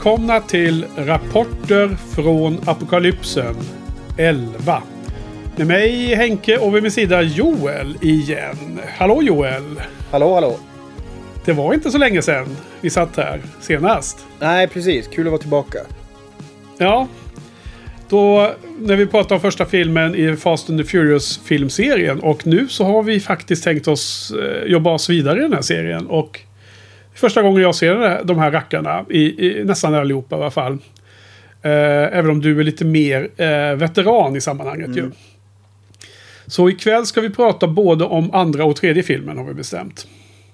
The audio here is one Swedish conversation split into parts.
Välkomna till Rapporter från Apokalypsen 11. Med mig Henke och vid min sida Joel igen. Hallå Joel! Hallå, hallå! Det var inte så länge sedan vi satt här senast. Nej, precis. Kul att vara tillbaka. Ja. Då när vi pratade om första filmen i Fast and the Furious filmserien. Och nu så har vi faktiskt tänkt oss eh, jobba oss vidare i den här serien. Och första gången jag ser de här rackarna. I, i nästan allihopa i alla fall. Eh, även om du är lite mer eh, veteran i sammanhanget mm. ju. Så ikväll ska vi prata både om andra och tredje filmen har vi bestämt.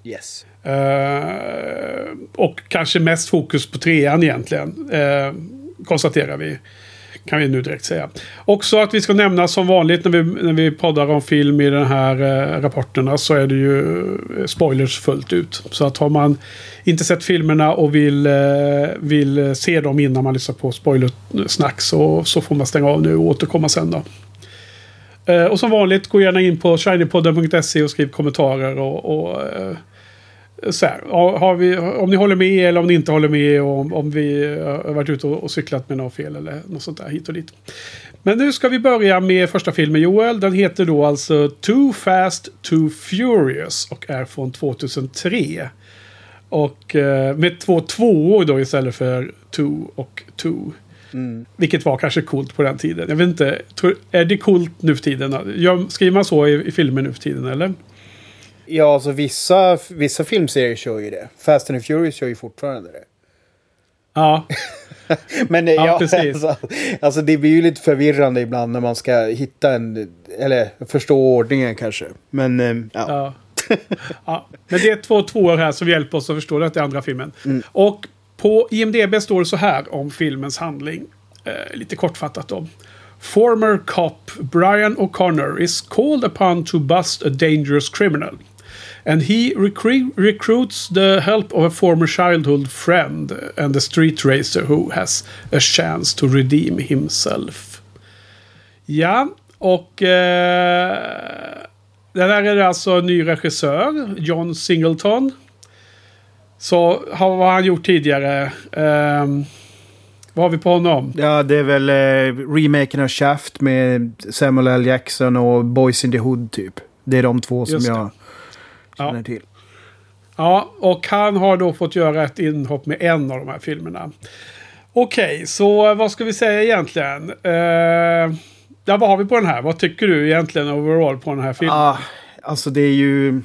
Yes. Eh, och kanske mest fokus på trean egentligen. Eh, konstaterar vi. Kan vi nu direkt säga. Också att vi ska nämna som vanligt när vi, när vi poddar om film i den här eh, rapporterna så är det ju eh, spoilers fullt ut. Så att har man inte sett filmerna och vill, eh, vill se dem innan man lyssnar på spoilersnack så, så får man stänga av nu och återkomma sen då. Eh, och som vanligt, gå gärna in på shinypodden.se och skriv kommentarer och, och eh, så här, har vi, om ni håller med eller om ni inte håller med och om, om vi har varit ute och, och cyklat med något fel eller något sånt där hit och dit. Men nu ska vi börja med första filmen Joel. Den heter då alltså Too Fast Too Furious och är från 2003. Och eh, med två tvåor då istället för Two och Two. Mm. Vilket var kanske coolt på den tiden. Jag vet inte, är det coolt nu för tiden? Skriver man så i, i filmer nu för tiden eller? Ja, alltså vissa, vissa filmserier kör ju det. Fast and Furious kör ju fortfarande det. Ja. Men ja, ja precis. Alltså, alltså, det blir ju lite förvirrande ibland när man ska hitta en, eller förstå ordningen kanske. Men eh, ja. ja. ja. Men det är två tvåor här som hjälper oss att förstå det är andra filmen. Mm. Och på IMDB står det så här om filmens handling. Eh, lite kortfattat då. Former cop Brian O'Connor is called upon to bust a dangerous criminal. And he recru recruits the help of a former childhood friend and a street racer who has a chance to redeem himself. Ja, och eh, det här är alltså en ny regissör, John Singleton. Så vad har han gjort tidigare? Eh, vad har vi på honom? Ja, det är väl eh, remaken av Shaft med Samuel L. Jackson och Boys in the Hood typ. Det är de två som jag känner ja. till. Ja, och han har då fått göra ett inhopp med en av de här filmerna. Okej, okay, så vad ska vi säga egentligen? Uh, ja, vad har vi på den här? Vad tycker du egentligen overall på den här filmen? Ah, alltså det är ju...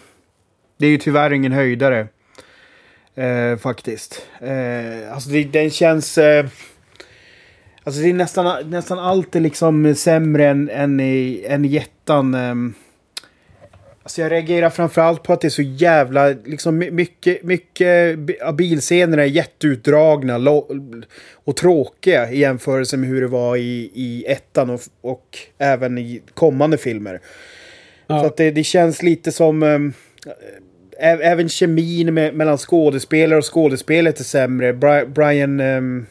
Det är ju tyvärr ingen höjdare. Uh, faktiskt. Uh, alltså det, den känns... Uh, alltså det är nästan, nästan alltid liksom sämre än, än, i, än. Um, Alltså jag reagerar framförallt på att det är så jävla, liksom mycket, mycket av bilscenerna är jätteutdragna och tråkiga i jämförelse med hur det var i, i ettan och, och även i kommande filmer. Ja. Så att det, det känns lite som... Um, även kemin med, mellan skådespelare och skådespelet är sämre. Brian... Um,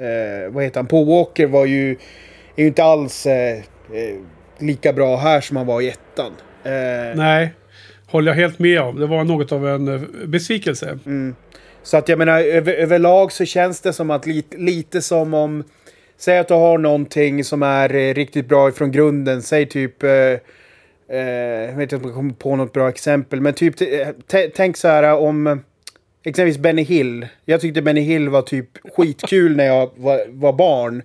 uh, vad heter han? Paul Walker var ju... Är ju inte alls uh, uh, lika bra här som han var i ettan. Eh, Nej, håller jag helt med om. Det var något av en eh, besvikelse. Mm. Så att jag menar över, överlag så känns det som att lite, lite som om... Säg att du har någonting som är eh, riktigt bra ifrån grunden. Säg typ... Eh, eh, jag vet inte om jag kommer på något bra exempel. Men typ tänk så här om... Exempelvis Benny Hill. Jag tyckte Benny Hill var typ skitkul när jag var, var barn.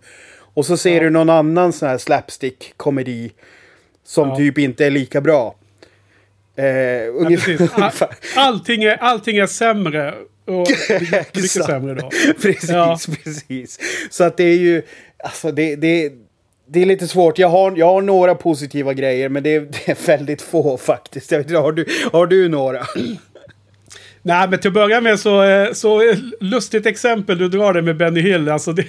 Och så ser ja. du någon annan sån här slapstick-komedi som ja. typ inte är lika bra. Eh, All, allting, är, allting är sämre. Och mycket sämre då. precis, ja. precis. Så att det är ju... Alltså det, det, det är lite svårt. Jag har, jag har några positiva grejer, men det är, det är väldigt få faktiskt. Jag vet, inte, har, du, har du några? Nej, men till att börja med så, eh, så lustigt exempel du drar det med Benny Hill. Alltså det,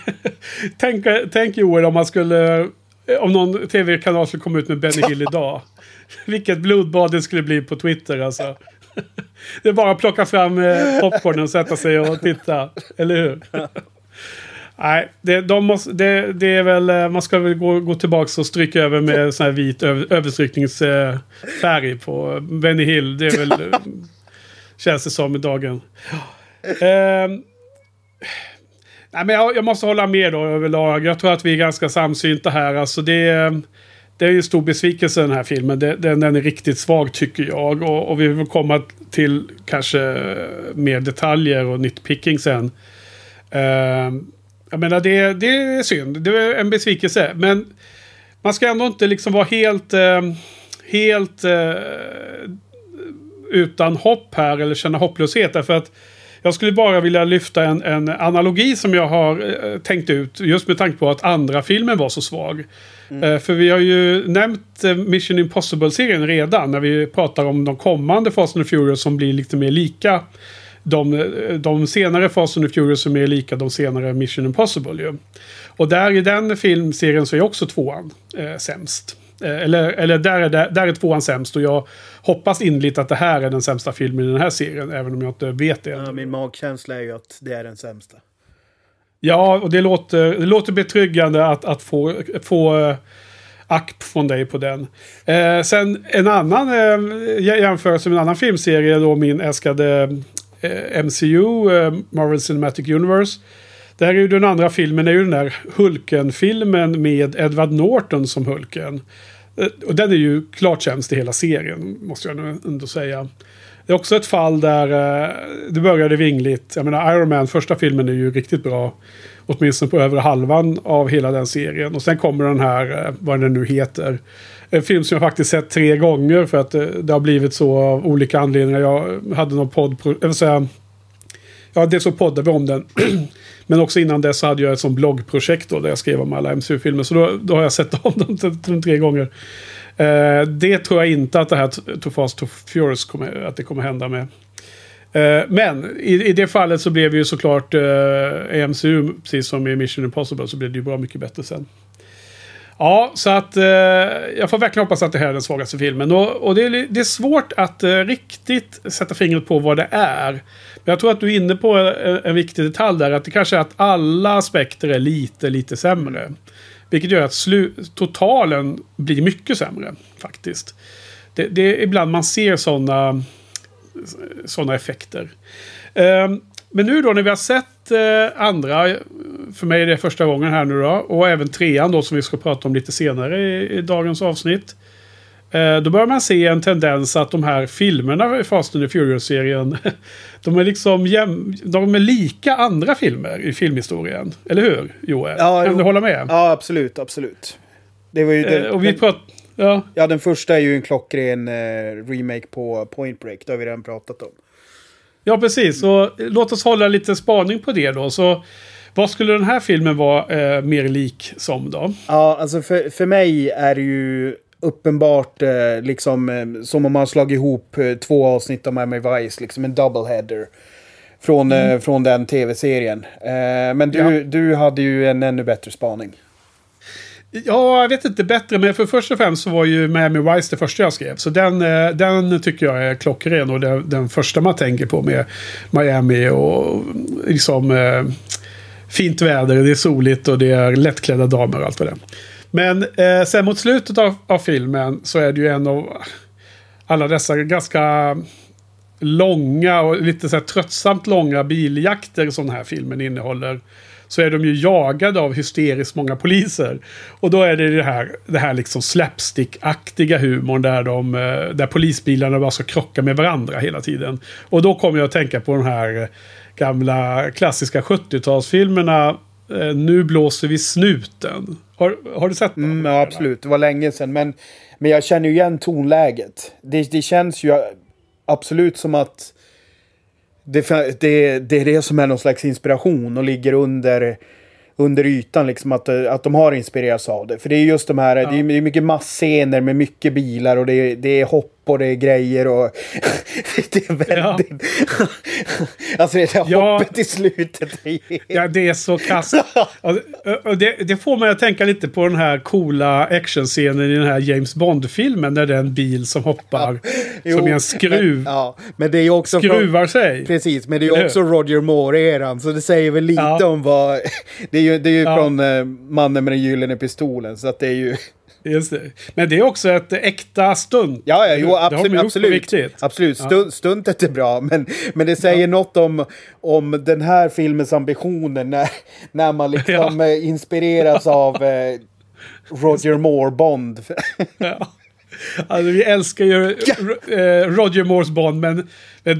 tänk, tänk Joel om man skulle, om någon tv-kanal skulle komma ut med Benny Hill idag. Vilket blodbad det skulle bli på Twitter alltså. Det är bara att plocka fram popcornen och sätta sig och titta. Eller hur? Nej, det, de måste, det, det, är väl, man ska väl gå, gå tillbaka och stryka över med sån här vit överstrykningsfärg på Benny Hill. Det är väl Känns det som i dagen. Uh, nej, men jag, jag, måste hålla med då överlag. Jag tror att vi är ganska samsynta här. Alltså det, det är en stor besvikelse den här filmen. Den, den är riktigt svag tycker jag. Och, och vi vill komma till kanske mer detaljer och nitpicking sen. Uh, jag menar det, det är synd. Det är en besvikelse. Men man ska ändå inte liksom vara helt... Uh, helt uh, utan hopp här eller känna hopplöshet. Därför att jag skulle bara vilja lyfta en, en analogi som jag har eh, tänkt ut. Just med tanke på att andra filmen var så svag. Mm. Eh, för vi har ju nämnt eh, Mission Impossible-serien redan. När vi pratar om de kommande Fast and Furious som blir lite mer lika. De, de senare Fast and Furious är mer lika de senare Mission Impossible ju. Och där i den filmserien så är också tvåan eh, sämst. Eh, eller, eller där, är, där, där är tvåan sämst och jag hoppas inligt att det här är den sämsta filmen i den här serien. Även om jag inte vet det. Ja, min magkänsla är ju att det är den sämsta. Ja, och det låter, det låter betryggande att, att få, få uh, ack från dig på den. Eh, sen en annan eh, jämförelse med en annan filmserie då min äskade eh, MCU, eh, Marvel Cinematic Universe. Där är ju den andra filmen är ju den där Hulken-filmen med Edward Norton som Hulken. Eh, och den är ju klart sämst i hela serien, måste jag ändå säga. Det är också ett fall där eh, det började vingligt. Jag menar, Iron Man, första filmen är ju riktigt bra. Åtminstone på över halvan av hela den serien. Och sen kommer den här, eh, vad den nu heter. En film som jag faktiskt sett tre gånger för att det har blivit så av olika anledningar. Jag hade någon podd, eller säga, ja, det så poddade vi om den. Men också innan dess hade jag ett sånt bloggprojekt då, där jag skrev om alla MCU-filmer. Så då, då har jag sett om dem tre gånger. Eh, det tror jag inte att det här Too Fast Too Furious kommer, att det kommer hända med. Eh, men i, i det fallet så blev ju såklart eh, MCU, precis som i Mission Impossible, så blev det ju bra mycket bättre sen. Ja, så att eh, jag får verkligen hoppas att det här är den svagaste filmen. Och, och det, är, det, är, svårt att eh, riktigt sätta fingret på vad det är. Men jag tror att du är inne på en, en, viktig detalj där. Att det kanske är att alla aspekter är lite, lite sämre. Vilket gör att totalen blir mycket sämre faktiskt. Det, det är ibland man ser sådana såna effekter. Um, men nu då när vi har sett eh, andra, för mig är det första gången här nu då, och även trean då som vi ska prata om lite senare i, i dagens avsnitt. Eh, då börjar man se en tendens att de här filmerna i Fast and the Furious-serien, de är liksom jäm, de är lika andra filmer i filmhistorien. Eller hur, Joel? Ja, kan du hålla med? Ja, absolut, absolut. Det var ju det, eh, och vi prat, ja. ja, den första är ju en klockren eh, remake på Point Break, det har vi redan pratat om. Ja, precis. Så låt oss hålla lite spaning på det då. Så vad skulle den här filmen vara eh, mer lik som då? Ja, alltså för, för mig är det ju uppenbart eh, liksom eh, som om man slagit ihop eh, två avsnitt av Miami Vice, liksom en double header. Från, eh, mm. från den tv-serien. Eh, men du, ja. du hade ju en ännu bättre spaning. Ja, jag vet inte bättre. Men för först och främst så var ju Miami Vice det första jag skrev. Så den, eh, den tycker jag är klockren. Och den, den första man tänker på med Miami och liksom eh, fint väder. Det är soligt och det är lättklädda damer och allt vad det är. Men eh, sen mot slutet av, av, filmen så är det ju en av alla dessa ganska långa och lite så här tröttsamt långa biljakter som den här filmen innehåller så är de ju jagade av hysteriskt många poliser. Och då är det det här, det här liksom slapstick-aktiga humorn där, de, eh, där polisbilarna bara ska krocka med varandra hela tiden. Och då kommer jag att tänka på de här eh, gamla klassiska 70-talsfilmerna eh, Nu blåser vi snuten. Har, har du sett dem? Mm, ja, absolut, det var länge sedan. Men, men jag känner ju igen tonläget. Det, det känns ju absolut som att det, det, det är det som är någon slags inspiration och ligger under, under ytan liksom att, att de har inspirerats av det. För det är just de här, ja. det, är, mycket massscener med mycket bilar och det det är hopp och det är grejer och det är väldigt... Ja. alltså det där ja. hoppet i slutet. ja, det är så kast. och det, det, får mig att tänka lite på den här coola actionscenen i den här James Bond-filmen. Där det är en bil som hoppar jo, som är en skruv. Men, ja, men det är också Skruvar från, sig. Precis, men det är också Roger Moore-eran. Så det säger väl lite ja. om vad... Det är ju, det är ju från uh, Mannen med den gyllene pistolen. Så att det är ju... Just det. Men det är också ett äkta stunt. Ja, ja jo, absolut. absolut. absolut. Stund, ja. Stuntet är bra, men, men det säger ja. något om, om den här filmens ambitioner när, när man liksom ja. Eh, inspireras av eh, Roger Moore-Bond. ja. Alltså, vi älskar ju eh, Roger Moores Bond, men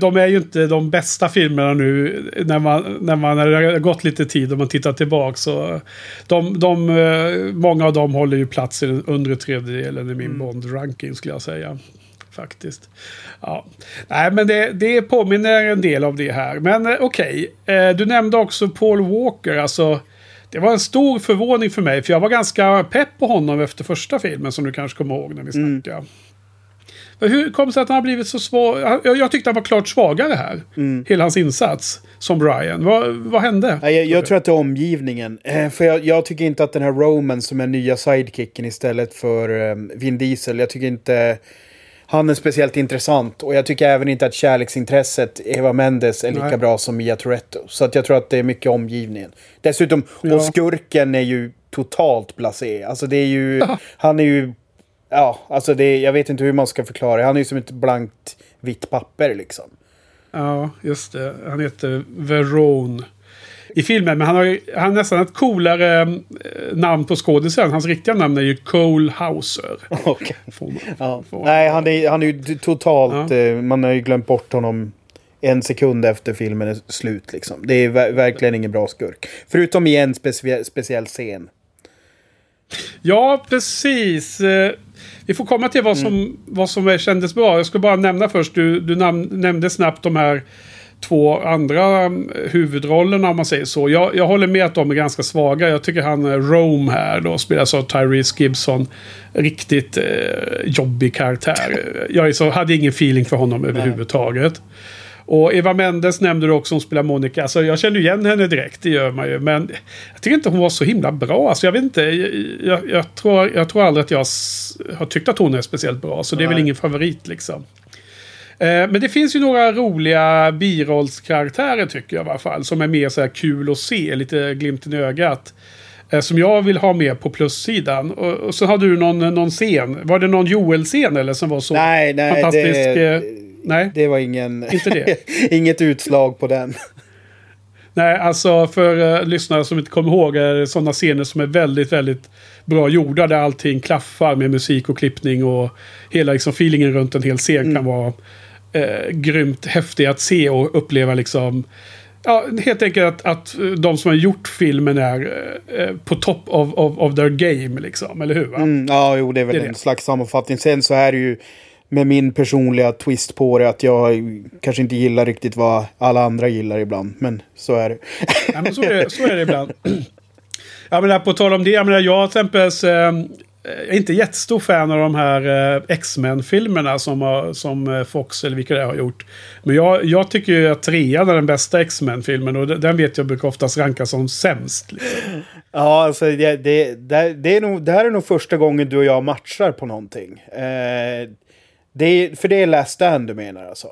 de är ju inte de bästa filmerna nu när man, när man har gått lite tid och man tittar tillbaka. Så de, de, eh, många av dem håller ju plats i den undre tredjedelen i min mm. Bond-ranking skulle jag säga. Faktiskt. Ja. Nej, men det, det påminner en del av det här. Men eh, okej, okay. du nämnde också Paul Walker. Alltså, det var en stor förvåning för mig, för jag var ganska pepp på honom efter första filmen som du kanske kommer ihåg när vi mm. snackade. Mm. Hur kom det sig att han har blivit så svag? Jag, jag tyckte han var klart svagare här. Mm. Hela hans insats som Brian. Vad, vad hände? Jag, jag tror att det är omgivningen. Eh, för jag, jag, tycker inte att den här Roman som är nya sidekicken istället för um, Vin Diesel. Jag tycker inte han är speciellt intressant. Och jag tycker även inte att kärleksintresset Eva Mendes är lika Nej. bra som Mia Toretto. Så att jag tror att det är mycket omgivningen. Dessutom, ja. och skurken är ju totalt blasé. Alltså det är ju, han är ju, ja, alltså det, jag vet inte hur man ska förklara. Han är ju som ett blankt vitt papper liksom. Ja, just det. Han heter Verone i filmen. Men han har, han har nästan ett coolare eh, namn på skådisen. Hans riktiga namn är ju Cole Hauser. Okay. ja. Nej, han är, han är ju totalt... Ja. Eh, man har ju glömt bort honom en sekund efter filmen är slut. Liksom. Det är ver verkligen ingen bra skurk. Förutom i en specie speciell scen. Ja, precis. Eh, vi får komma till vad som, mm. vad som kändes bra. Jag ska bara nämna först. Du, du nämnde snabbt de här två andra um, huvudrollerna om man säger så. Jag, jag håller med att de är ganska svaga. Jag tycker han eh, Rome här då spelas av Tyrese Gibson. Riktigt eh, jobbig karaktär. Jag så, hade ingen feeling för honom Nej. överhuvudtaget. Och Eva Mendes nämnde du också, hon spelar Monica. Alltså jag känner igen henne direkt, det gör man ju. Men jag tycker inte hon var så himla bra. Alltså jag vet inte, jag, jag, tror, jag tror aldrig att jag har tyckt att hon är speciellt bra. Så det är väl ingen favorit liksom. Eh, men det finns ju några roliga birollskaraktärer tycker jag i alla fall. Som är mer så här kul att se, lite glimten i ögat. Eh, som jag vill ha med på plussidan. Och, och så hade du någon, någon scen. Var det någon Joel-scen eller som var så nej, nej, fantastisk? Det, eh, nej, det var ingen... Inte det? inget utslag på den. Nej, alltså för uh, lyssnare som inte kommer ihåg är det sådana scener som är väldigt, väldigt bra gjorda. Där allting klaffar med musik och klippning och hela liksom, feelingen runt en hel scen mm. kan vara eh, grymt häftig att se och uppleva liksom. Ja, helt enkelt att, att de som har gjort filmen är eh, på top of, of, of their game liksom, eller hur? Mm, ja, jo, det är väl det är en det. slags sammanfattning. Sen så är det ju med min personliga twist på det att jag kanske inte gillar riktigt vad alla andra gillar ibland. Men så är det. ja, men så, är det så är det ibland. Jag menar, på tal om det, jag menar, jag till exempel eh, jag är inte jättestor fan av de här eh, X-Men-filmerna som, som eh, Fox eller vilka det har gjort. Men jag, jag tycker ju att trean är den bästa X-Men-filmen och den vet jag brukar oftast rankas som sämst. Liksom. Ja, alltså det, det, det, det, är nog, det här är nog första gången du och jag matchar på någonting. Eh, det för det är Last Stand du menar alltså?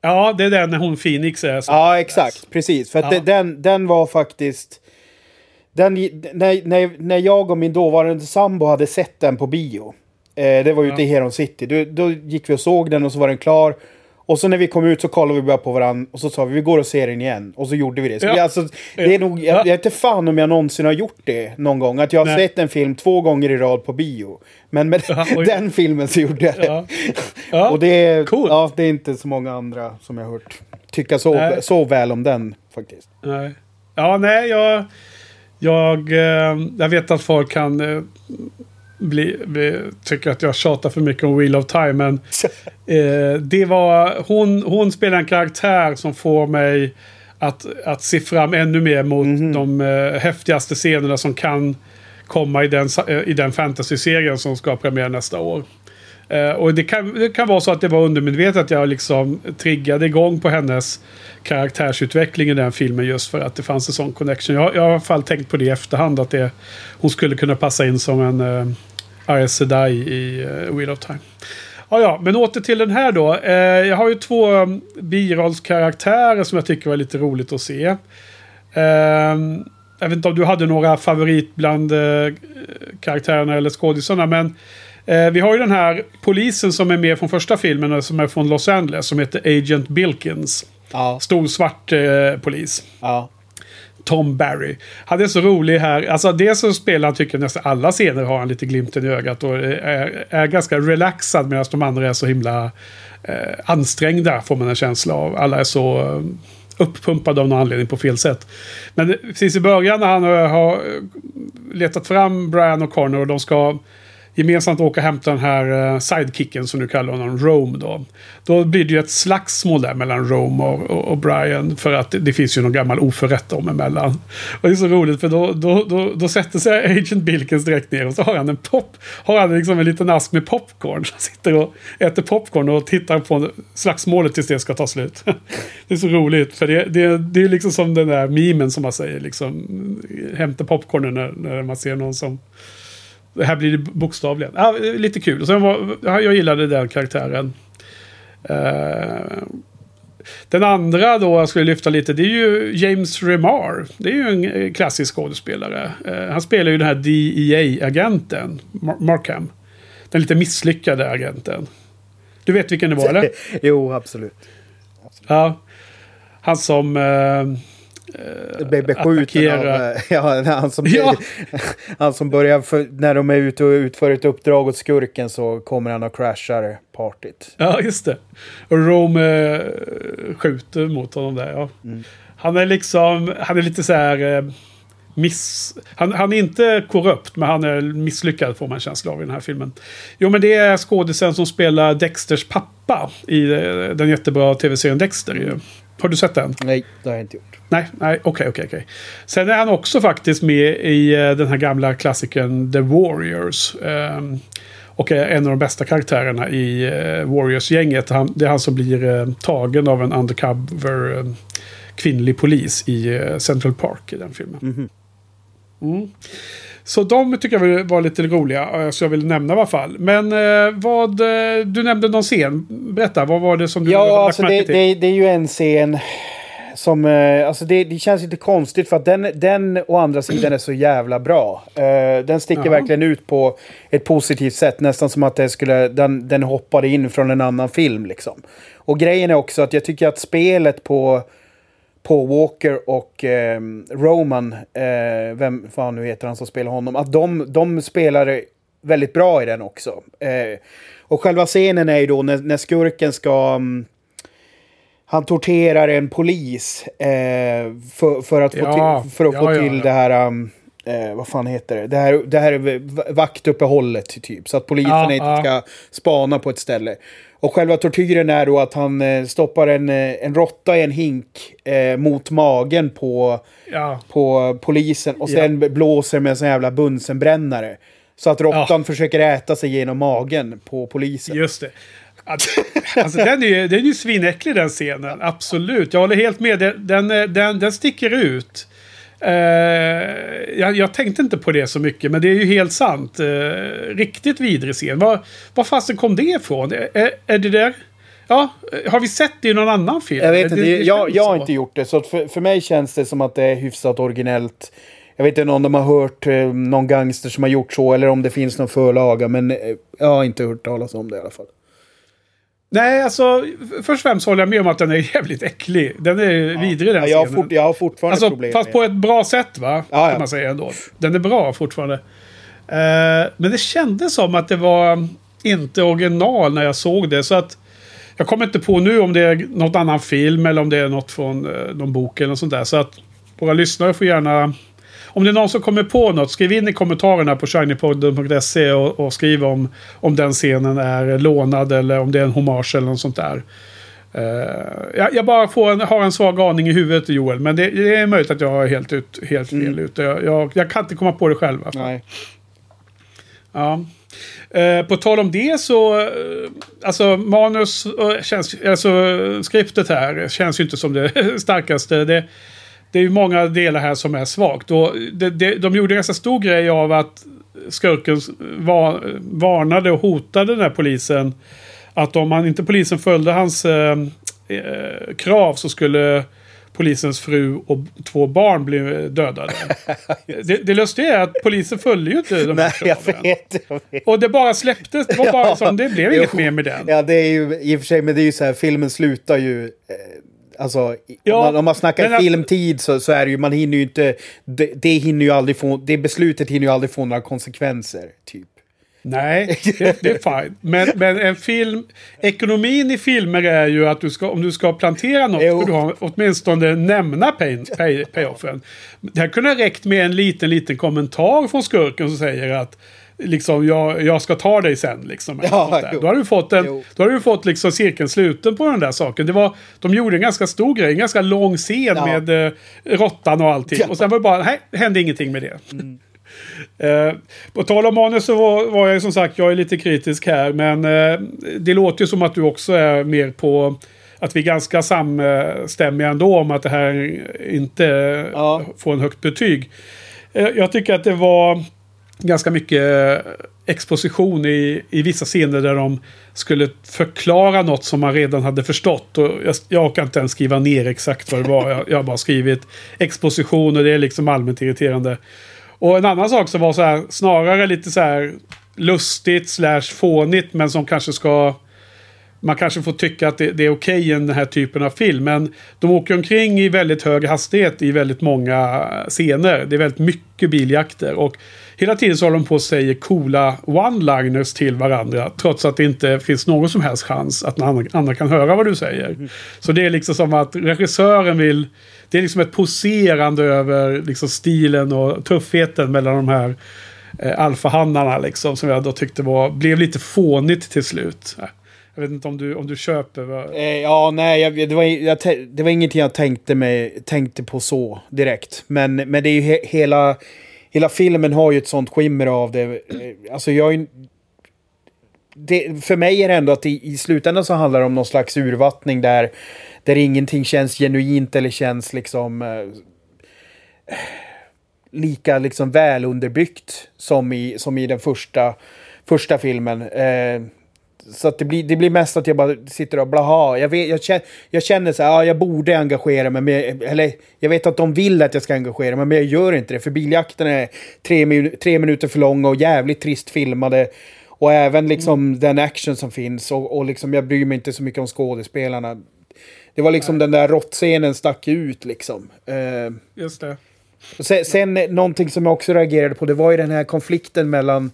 Ja, det är den när hon Phoenix är. Ja, exakt. Precis. För att ja. den, den var faktiskt den, när, när, när jag och min dåvarande sambo hade sett den på bio. Eh, det var ute ja. i Heron City. Då, då gick vi och såg den och så var den klar. Och så när vi kom ut så kollade vi bara på varandra och så sa vi vi går och ser den igen. Och så gjorde vi det. Så ja. vi, alltså, det är nog, jag, jag vet inte fan om jag någonsin har gjort det någon gång. Att jag har Nej. sett en film två gånger i rad på bio. Men med ja, den filmen så gjorde jag det. Ja. och det är, cool. ja, det är inte så många andra som jag har hört tycka så, så väl om den faktiskt. Nej. Ja, nej, jag... Jag, eh, jag vet att folk kan eh, bli, bli, tycker att jag tjatar för mycket om Wheel of Time. Men eh, det var, hon, hon spelar en karaktär som får mig att, att se fram ännu mer mot de eh, häftigaste scenerna som kan komma i den, eh, i den fantasy-serien som ska premiär nästa år. Eh, och det kan, det kan vara så att det var undermedvetet att jag liksom triggade igång på hennes karaktärsutveckling i den filmen just för att det fanns en sån connection. Jag, jag har i alla fall tänkt på det i efterhand att det, hon skulle kunna passa in som en eh, uh, Arya Sedai i uh, Wheel of Time. Ja, ja, men åter till den här då. Eh, jag har ju två um, birollskaraktärer som jag tycker var lite roligt att se. Ehm, jag vet inte om du hade några favorit bland eh, karaktärerna eller skådisarna, men eh, vi har ju den här polisen som är med från första filmen och som är från Los Angeles som heter Agent Bilkins. Ja, Stor svart eh, polis. ja. Tom Barry. Han är så rolig här. Alltså det som spelar han tycker nästan alla scener har han lite glimten i ögat och är, är ganska relaxad medan de andra är så himla eh, ansträngda får man en känsla av. Alla är så eh, uppumpade av någon anledning på fel sätt. Men precis i början när han eh, har eh, letat fram Brian och Connor och de ska gemensamt åka och hämta den här eh, sidekicken som du kallar honom, Rome då. Då blir det ju ett slagsmål där mellan Rome och, och, och Brian. För att det, det finns ju någon gammal oförrätt dem emellan. Och det är så roligt för då, då, då, då sätter sig Agent Bilkins direkt ner och så har han en pop. Har han liksom en liten ask med popcorn. Så han sitter och äter popcorn och tittar på slagsmålet tills det ska ta slut. Det är så roligt för det, det, det är liksom som den där memen som man säger. Liksom, hämta popcornen när, när man ser någon som här blir det bokstavligen. Ja, lite kul. Sen var, ja, jag gillade den karaktären. Eh, den andra då jag skulle lyfta lite, det är ju James Remar. Det är ju en eh, klassisk skådespelare. Eh, han spelar ju den här DEA-agenten, Mar- Markham. Den lite misslyckade agenten. Du vet vilken det var eller? jo, absolut. Ja. Han som... Eh, Blev beskjuten av... eh, Ja, han som, Ja. han som börjar... För, när de är ute och utför ett uppdrag åt skurken så kommer han och crashar partyt. Ja, just det. Och Rome eh, skjuter mot honom där. Ja. Han är liksom, han är lite så här... Eh, miss... Han, han är inte korrupt, men han är misslyckad får man känsla av i den här filmen. Jo, men det är skådisen som spelar Dexters pappa i eh, den jättebra tv-serien Dexter. Ju. Har du sett den? Nej, det har jag inte gjort. Nej, nej, okej, okej, okej. Sen är han också faktiskt med i eh, den här gamla klassikern The Warriors. ehm, och är en av de bästa karaktärerna i eh, Warriors-gänget. Det är han som blir eh, tagen av en undercover kvinnlig polis i Central Park i den filmen. Mm. Så de tycker jag var lite roliga, eh, så jag vill nämna i alla fall. Men eh, vad... Eh, du nämnde någon scen. Berätta, vad var det som du Ja, lagt alltså märke det, det, det är ju en scen som... Alltså det, det känns lite konstigt för att den, den å andra sidan är så jävla bra. Eh, den sticker Jaha. verkligen ut på ett positivt sätt. Nästan som att det skulle, den, den hoppade in från en annan film liksom. Och grejen är också att jag tycker att spelet på, på Walker och eh, Roman, eh, vem fan nu heter han som spelar honom, att de, de spelar väldigt bra i den också. Eh, och själva scenen är ju då när, när skurken ska... mm, han torterar en polis eh, för, för att få Ja, till, för att ja, få ja, till det här... um, Eh, vad fan heter det? Det här, det här är vaktuppehållet typ. Så att polisen Ja, inte ja. ska spana på ett ställe. Och själva tortyren är då att han eh, stoppar en, eh, en råtta i en hink eh, mot magen på, Ja, på polisen. Och sen blåser med en sån jävla bunsenbrännare. Så att råttan försöker äta sig genom magen på polisen. Just det. Alltså, den, är ju, den är ju svinäcklig den scenen. Absolut. Jag håller helt med. Den, den, den, den sticker ut. Eh, jag, jag tänkte inte på det så mycket, men det är ju helt sant. Eh, riktigt vidrig scen. Var, var fasen kom det ifrån? Är, är, är det där... Ja, har vi sett det i någon annan film? Jag vet Det- inte, det jag, känns jag har inte gjort det. Så för, för mig känns det som att det är hyfsat originellt. Jag vet inte om de har hört eh, någon gangster som har gjort så eller om det finns någon förlaga. Men eh, jag har inte hört talas om det i alla fall. Nej, alltså först och främst håller jag med om att den är jävligt äcklig. Den är vidrig den Ja, jag, har fort, jag har fortfarande Alltså, problem fast med på ett bra sätt va? Ja, ja. Kan man säga ändå. Den är bra fortfarande. Eh, men det kändes som att det var inte original när jag såg det. Så att jag kommer inte på nu om det är något annan film eller om det är något från eh, någon bok eller något sånt där. Så att våra lyssnare får gärna... Om det är någon som kommer på något, skriv in i kommentarerna på shinypodden.se och, och skriv om, om den scenen är lånad eller om det är en hommage eller något sånt där. Uh, jag, jag, bara får en, har en svag aning i huvudet Joel. Men det, det är möjligt att jag är helt, ut, helt fel mm. ute. Jag, jag, jag, kan inte komma på det själv. Nej. Ja. Uh, på tal om det så, uh, alltså manus, känns, alltså skriptet här känns ju inte som det starkaste. Det, det är ju många delar här som är svagt. Och det, det, de gjorde en ganska stor grej av att skurken var, varnade och hotade den här polisen. Att om man inte polisen följde hans eh, eh, krav så skulle polisens fru och två barn bli dödade. det, det lustiga är att polisen följde ju inte de här Nej, jag vet, jag vet. Och det bara släpptes. Det, var bara som, det blev inget mer med den. Ja, det är ju i och för sig, men det är ju så här, filmen slutar ju... Eh, Alltså, ja, om, man, om man snackar att, filmtid så, så är det ju, man hinner ju inte, det, det hinner ju aldrig få, det beslutet hinner ju aldrig få några konsekvenser, typ. Nej, det, det, är fine. Men, men en film, ekonomin i filmer är ju att du ska, om du ska plantera något, jo. du åtminstone nämna pay, pay, payoffen. Det här kunde ha räckt med en liten, liten kommentar från skurken som säger att liksom, jag, jag ska ta dig sen. Liksom, ja, då har du fått, en, då har du fått liksom cirkeln sluten på den där saken. Det var, de gjorde en ganska stor grej, en ganska lång scen ja. med eh, råttan och allting. Ja. Och sen var det bara, nej, hände ingenting med det. Mm. Eh, på tal om manus så var, var, jag som sagt, jag är lite kritisk här. Men eh, det låter ju som att du också är mer på att vi är ganska samstämmiga ändå om att det här inte ja. får en högt betyg. Eh, jag tycker att det var ganska mycket eh, exposition i, i vissa scener där de skulle förklara något som man redan hade förstått. Och jag, jag kan inte ens skriva ner exakt vad det var. Jag, jag har bara skrivit exposition och det är liksom allmänt irriterande. Och en annan sak som var så här, snarare lite så här lustigt slash fånigt men som kanske ska man kanske får tycka att det, det är okej okay i den här typen av film. Men de åker omkring i väldigt hög hastighet i väldigt många scener. Det är väldigt mycket biljakter. Och hela tiden så håller de på och säger coola one-liners till varandra. Trots att det inte finns någon som helst chans att någon annan kan höra vad du säger. Mm. Så det är liksom som att regissören vill... Det är liksom ett poserande över liksom stilen och tuffheten mellan de här eh, alfahannarna liksom. Som jag då tyckte var, blev lite fånigt till slut. Jag vet inte om du, om du köper? Vad... Eh, ja, nej, jag, det, var, jag, det var ingenting jag tänkte, mig, tänkte på så direkt. Men, men det är ju he, hela, hela filmen har ju ett sånt skimmer av det. Eh, alltså jag det, för mig är det ändå att i, i slutändan så handlar det om någon slags urvattning där, där ingenting känns genuint eller känns liksom eh, lika liksom väl underbyggt som i, som i den första, första filmen. Eh, så att det, blir, det blir mest att jag bara sitter och blaha. Jag, vet, jag, känner, jag känner så här, ja, jag borde engagera mig. Men, eller jag vet att de vill att jag ska engagera mig, men jag gör inte det. För biljakten är tre, tre minuter för lång och jävligt trist filmade. Och även liksom mm. den action som finns. Och, och liksom, jag bryr mig inte så mycket om skådespelarna. Det var liksom Nej. den där råttscenen stack ut liksom. Uh, Just det. Sen, sen någonting som jag också reagerade på, det var ju den här konflikten mellan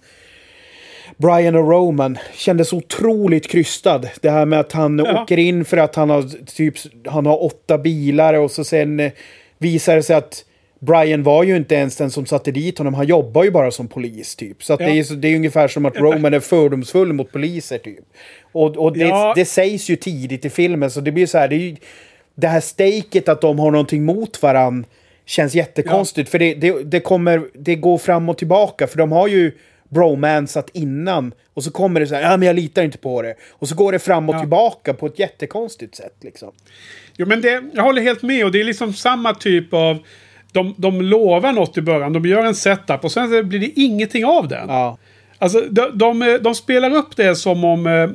Brian och Roman kändes otroligt krystad. Det här med att han ja. åker in för att han har, typ, han har åtta bilar och så sen eh, visar det sig att Brian var ju inte ens den som satte dit honom. Han jobbar ju bara som polis typ. Så, ja. det, är, det är ungefär som att Roman är fördomsfull mot poliser typ. Och, och det, ja. det sägs ju tidigt i filmen så det blir så här. Det, ju, det här stejket att de har någonting mot varandra känns jättekonstigt. Ja. För det, det, det, kommer, det går fram och tillbaka. För de har ju bromansat innan. Och så kommer det så här, ja men jag litar inte på det. Och så går det fram och ja. tillbaka på ett jättekonstigt sätt liksom. Jo men det, jag håller helt med och det är liksom samma typ av... De, de lovar något i början, de gör en setup och sen blir det ingenting av den. Ja. Alltså de, de, de spelar upp det som om eh,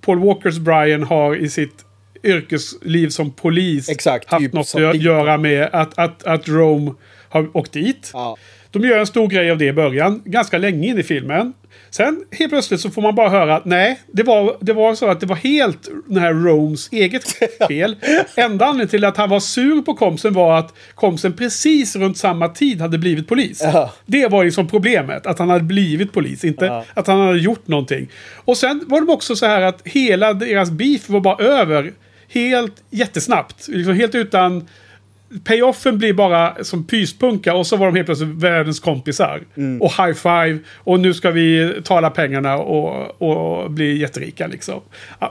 Paul Walkers Brian har i sitt yrkesliv som polis Exakt, haft typ något att göra med att, att, att Rome har åkt dit. Ja. De gör en stor grej av det i början, ganska länge in i filmen. Sen helt plötsligt så får man bara höra att nej, det var, det var så att det var helt den här Romes eget fel. Enda anledningen till att han var sur på komsen var att komsen precis runt samma tid hade blivit polis. Ja. Det var liksom problemet, att han hade blivit polis, inte ja. att han hade gjort någonting. Och sen var det också så här att hela deras beef var bara över helt jättesnabbt. Liksom helt utan payoffen blir bara som pyspunka och så var de helt plötsligt världens kompisar. Mm. Och high five. Och nu ska vi ta alla pengarna och, och bli jätterika liksom.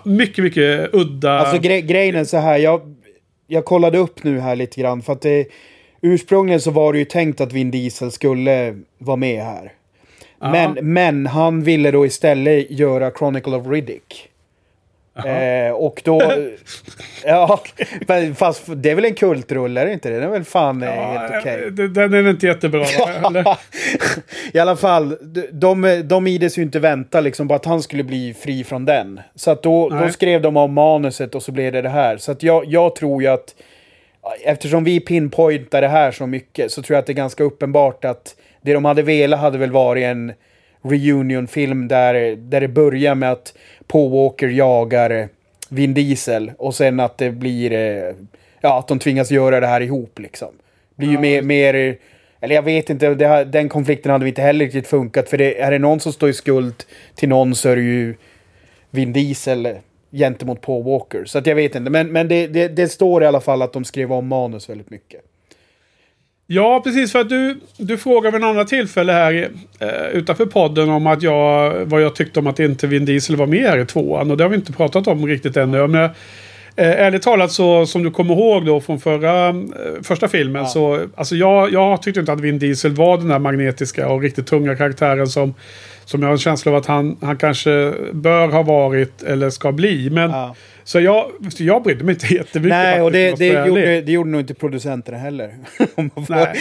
Mycket, mycket udda. Alltså gre grejen är så här, jag, jag kollade upp nu här lite grann för att det, ursprungligen så var det ju tänkt att Vin Diesel skulle vara med här. Men, men han ville då istället göra Chronicle of Riddick. Eh, och då... ja, men fast det är väl en kultrulle, är det inte det? Den är väl fan eh, helt okej. Ja, Den är inte jättebra. va? I alla fall, de, de, de ides ju inte vänta liksom på att han skulle bli fri från den. Så att då, då skrev de om manuset och så blev det det här. Så att jag, jag tror ju att eftersom vi pinpointar det här så mycket så tror jag att det är ganska uppenbart att det de hade velat hade väl varit en reunion-film där, där det börjar med att Paul Walker jagar Vin Diesel och sen att det blir, eh, ja, att de tvingas göra det här ihop liksom. Blir ju mer, mer, eller jag vet inte, det, den konflikten hade vi inte heller riktigt funkat för det, är det någon som står i skuld till någon så är det ju Vin Diesel gentemot Paul Walker. Så att jag vet inte, men, men det, det, det står i alla fall att de skrev om manus väldigt mycket. Ja, precis. För att du, du frågade vid en annat tillfälle här eh, utanför podden om att jag, vad jag tyckte om att inte Vin Diesel var med här i tvåan. Och det har vi inte pratat om riktigt ännu. Men eh, ärligt talat så, som du kommer ihåg då från förra, eh, första filmen. Så, alltså jag, jag tyckte inte att Vin Diesel var den där magnetiska och riktigt tunga karaktären som, som jag har en känsla av att han, han kanske bör ha varit eller ska bli. Men, Ja. Så jag, så jag brydde mig inte jättemycket. Nej, och det, det, gjorde, det gjorde nog inte producenterna heller. Nej.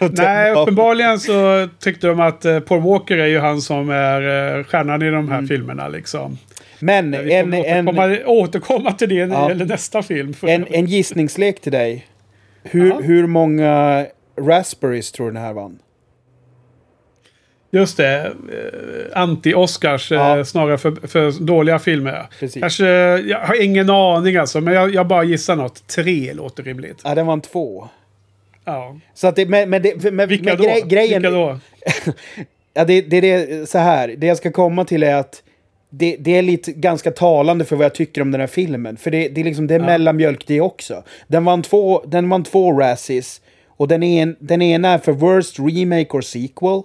Nej, uppenbarligen så tyckte de att eh, Paul Walker är ju han som är eh, stjärnan i de här filmerna liksom. Men Vi en, kommer en, återkomma, återkomma till det när det Ja. gäller nästa film. En, en gissningslek till dig. Hur, Ja. hur många Raspberries tror du den här vann? Just det, eh, anti-Oscars eh, Ja. snarare för, för dåliga filmer. Precis. Kanske, jag har ingen aning alltså, men jag, jag bara gissar något. Tre låter rimligt. Ja, den vann två. Ja. Så att det, men, men det, men, Vilka men då? grej, grejen... Vilka då? Ja, det, det, det, så här, det jag ska komma till är att det, det är lite ganska talande för vad jag tycker om den här filmen. För det, det är liksom, det är mellanmjölk det också. Den vann två, den vann två Razzies. Och den, en, den ena är för Worst Remake or Sequel.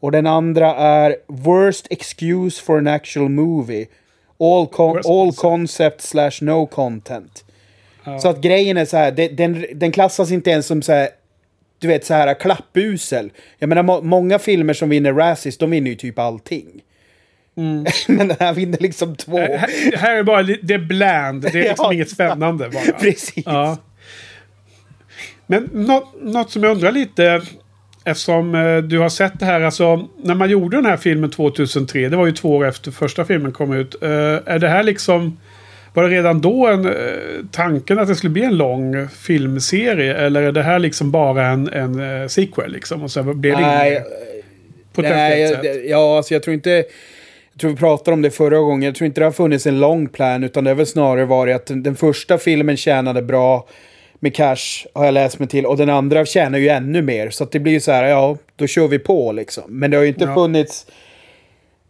Och den andra är Worst Excuse for an Actual Movie. All, con all concept. slash no content. Så att grejen är så här, det, den, den klassas inte ens som så här, du vet så här klappusel. Jag menar må, många filmer som vinner Razzies, de vinner ju typ allting. Men den här vinner liksom två. Mm. Här, här är bara det är bland. Det är liksom Ja. inget spännande bara. Precis. Ja. Men något, något som jag undrar lite. Eftersom eh, du har sett det här. Alltså, när man gjorde den här filmen 2003. Det var ju två år efter första filmen kom ut. Eh, är det här liksom... Var det redan då en, eh, tanken att det skulle bli en lång filmserie? Eller är det här liksom bara en, en eh, sequel liksom? Och sen blev det Nej, nej jag- ja, alltså jag tror inte... Jag tror vi pratade om det förra gången. Jag tror inte det har funnits en lång plan, utan det har väl snarare varit att den, den första filmen tjänade bra med cash, har jag läst mig till. Och den andra tjänar ju ännu mer. Så det blir ju så här, ja, då kör vi på liksom. Men det har ju inte Ja. funnits...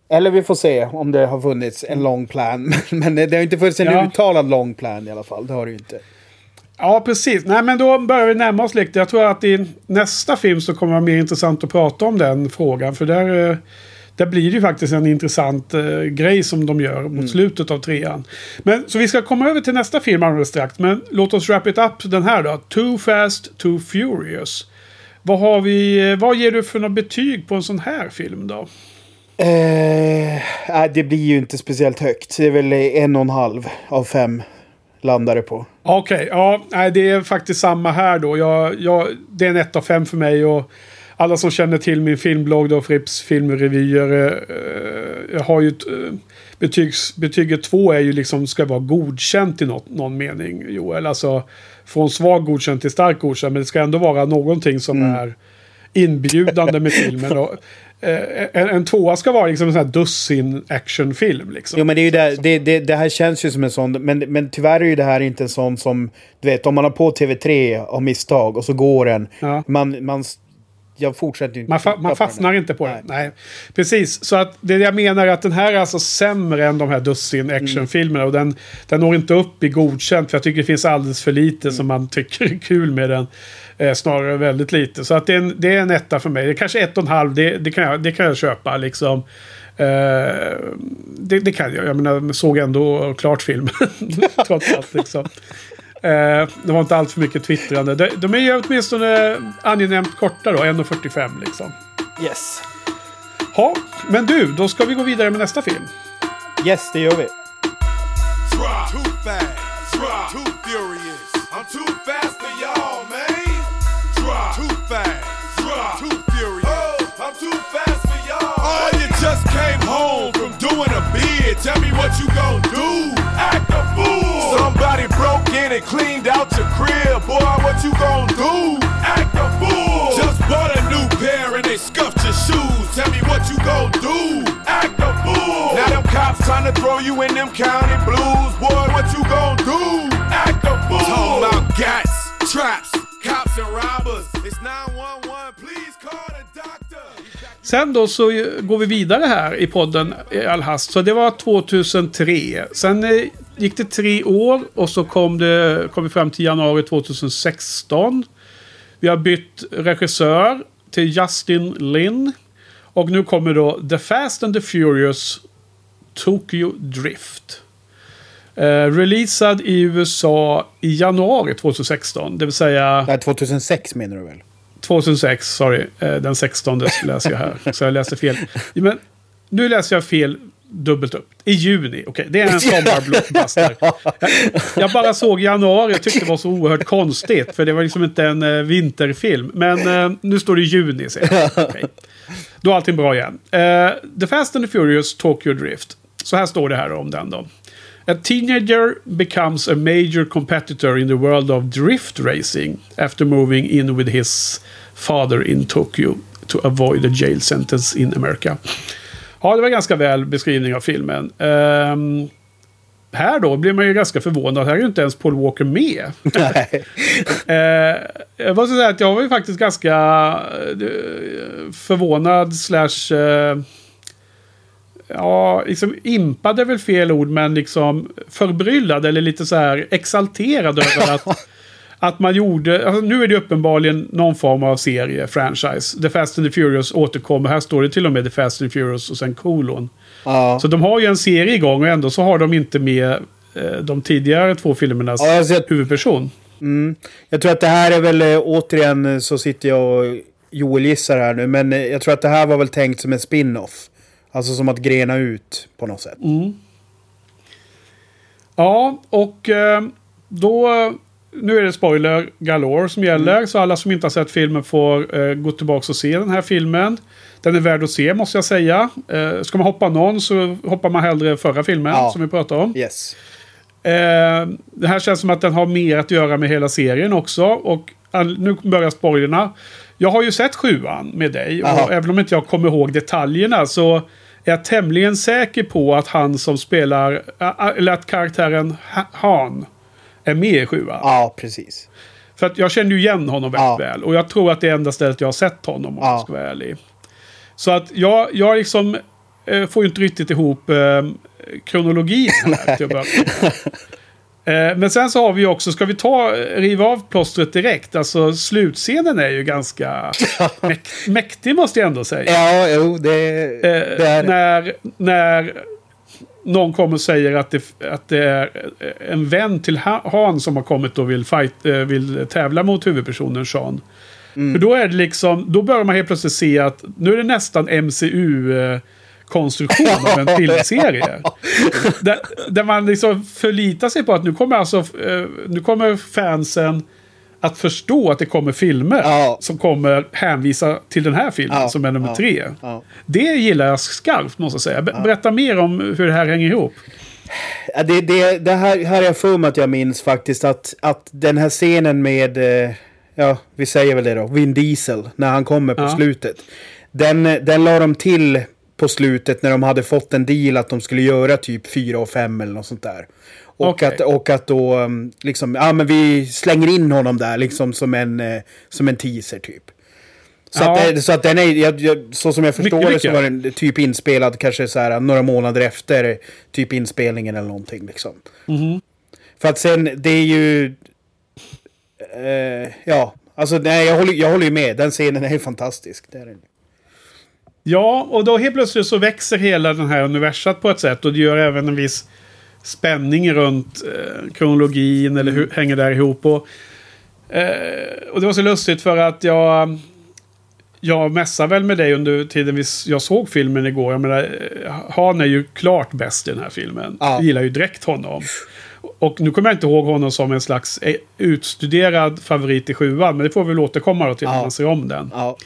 Eller vi får se om det har funnits en lång plan. Men det har inte funnits en Ja. uttalad lång plan i alla fall. Det har det ju inte. Ja, precis. Nej, men då börjar vi närma oss lite. Jag tror att i nästa film så kommer det vara mer intressant att prata om den frågan. För där, eh, där blir det ju faktiskt en intressant eh, grej som de gör mot slutet av trean. Men, så vi ska komma över till nästa film alldeles strax. Men låt oss wrap it up den här då. Too fast, too furious. Vad, har vi, eh, vad ger du för något betyg på en sån här film då? Eh, nej, det blir ju inte speciellt högt. Det är väl en och en halv av fem landar det på. Okej, ja, nej, det är faktiskt samma här då. Jag, jag, det är en 1 av 5 för mig och alla som känner till min filmblogg då, Frips filmrevyer. Eh, jag har ju eh, betygs, betyget 2 är ju liksom, ska vara godkänt i något, någon mening, Joel. Alltså från svag godkänt till stark godkänt. Men det ska ändå vara någonting som är inbjudande med filmen. Och, eh, en, en tvåa ska vara liksom en sån här dussin actionfilm. Liksom. Jo men det är ju det, det, det, det här känns ju som en sån, men, men tyvärr är ju det här inte en sån som, du vet om man har på TV3 av misstag och så går den. Ja. Man, man, jag fortsätter ju inte Man, fa man fastnar den. inte på det. Nej. Precis, så att det jag menar är att den här är alltså sämre än de här dussin actionfilmerna. Och den, den når inte upp i godkänt. För jag tycker det finns alldeles för lite som man tycker är kul med den. Eh, snarare väldigt lite. Så att det är en, det är en etta för mig. Det är kanske ett och en halv, det, det, kan, jag, det kan jag köpa liksom. Eh, det, det kan jag. Jag menar, såg ändå klart filmen. Trots allt liksom. Eh, det var inte allt för mycket twittrande. De, de är ju åtminstone angenämt korta då, 1.45 liksom. Yes. Ja, men du, då ska vi gå vidare med nästa film. Yes, det gör vi. Oh. Oh. Tell me what you gon' do. And cleaned out your crib. Boy, what you gon' do? Act a fool. Just bought a new pair and they scuffed your shoes. Tell me what you gon' do. Act a fool. Now them cops trying to throw you in them county blues. Boy, what you gon' do? Act a fool. Talking about gats, traps, cops and robbers. It's 911. Please call the doctor. Sen då så går vi vidare här i podden eh, i all hast. Så det var 2003. Sen eh, gick det tre år och så kom, det, kom vi fram till januari 2016. Vi har bytt regissör till Justin Lin. Och nu kommer då The Fast and the Furious Tokyo Drift. Eh, releasad i USA i januari 2016. Det vill säga... Nej, 2006 menar du väl? 2006, sorry. Eh, Den 16 läser jag här. Så jag läste fel. Men nu läser jag fel dubbelt upp. I juni. Okej, det är en sommarblockbuster. Jag, jag bara såg januari och tyckte det var så oerhört konstigt. För det var liksom inte en eh, vinterfilm. Men eh, nu står det juni. Jag. Okej. Då är allting bra igen. Eh, the Fast and the Furious Tokyo Drift. Så här står det här om den då. A teenager becomes a major competitor in the world of drift racing after moving in with his father in Tokyo to avoid a jail sentence in America. Ja, det var ganska väl beskrivning av filmen. Ehm, här då blir man ju ganska förvånad. Här är ju inte ens Paul Walker med. Eh, jag måste säga att jag var ju faktiskt ganska eh, förvånad slash... Eh, ja, liksom impad är väl fel ord, men liksom förbryllad eller lite så här exalterad över att, att man gjorde... Alltså, nu är det uppenbarligen någon form av serie, franchise. The Fast and the Furious återkommer. Här står det till och med The Fast and the Furious och sen kolon. Ja. Så de har ju en serie igång och ändå så har de inte med eh, de tidigare två filmernas Ja, alltså, jag- huvudperson. Mm. Jag tror att det här är väl eh, återigen så sitter jag och Joel gissar här nu. Men eh, jag tror att det här var väl tänkt som en spin-off. Alltså som att grena ut på något sätt. Ja, och eh, då... Nu är det spoiler galore som gäller. Så alla som inte har sett filmen får eh, gå tillbaka och se den här filmen. Den är värd att se måste jag säga. Eh, ska man hoppa någon så hoppar man hellre förra filmen Ja. som vi pratade om. Yes. Eh, det här känns som att den har mer att göra med hela serien också. Och nu börjar spoilerna. Jag har ju sett sjuan med dig. Och Aha. även om inte jag kommer ihåg detaljerna så är jag tämligen säker på att han som spelar, eller att karaktären Ha- Han är med i sjuan. Ja, precis. För att jag känner ju igen honom väldigt Ja. väl. Och jag tror att det är enda stället jag har sett honom om Ja. jag ska vara ärlig. Så att jag, jag liksom eh, får ju inte riktigt ihop eh, kronologin här till att börja med. Eh, Men sen så har vi också, ska vi ta, riva av plåstret direkt? Alltså slutscenen är ju ganska mäk mäktig måste jag ändå säga. Ja, jo, det, Eh, det är... när, när någon kommer och säger att det, att det är en vän till Ha- Han som har kommit och vill, fight, eh, vill tävla mot huvudpersonen Sean. För då är det liksom, då börjar man helt plötsligt se att nu är det nästan MCU eh, konstruktion av en filmserie. där, där man liksom förlitar sig på att nu kommer alltså, eh, nu kommer fansen att förstå att det kommer filmer Ja. som kommer hänvisa till den här filmen Ja, som är nummer ja, tre. Det gillar jag skarpt måste jag säga. Be- Berätta mer om hur det här hänger ihop. Ja, det, det, det här, här är jag för mig att jag minns faktiskt att, att den här scenen med, eh, ja, vi säger väl det då, Vin Diesel, när han kommer på slutet. Den, den la de till på slutet när de hade fått en deal att de skulle göra typ 4 och 5 eller något sånt där. Och, Okej. att, och att då, um, liksom, ja men vi slänger in honom där liksom som en, eh, som en teaser typ. Så, Ja. att, det- så att den är, så som jag förstår Mycket, det så var den typ inspelad kanske så här några månader efter typ inspelningen eller någonting liksom. Mhm. För att sen, det är ju... Eh, ja, alltså nej, jag håller, jag håller ju med. Den scenen är ju fantastisk. Det är den. Ja, och då helt plötsligt så växer hela den här universat på ett sätt. Och det gör även en viss spänning runt eh, kronologin eller hur hänger där ihop. Och, eh, och det var så lustigt för att jag... Jag mässade väl med dig under tiden vi, jag såg filmen igår. Jag menar, eh, Han är ju klart bäst i den här filmen. Ja. Jag gillar ju direkt honom. Och nu kommer jag inte ihåg honom som en slags eh, utstuderad favorit i sjuan. Men det får vi väl återkomma till när Ja. man ser om den. Ja,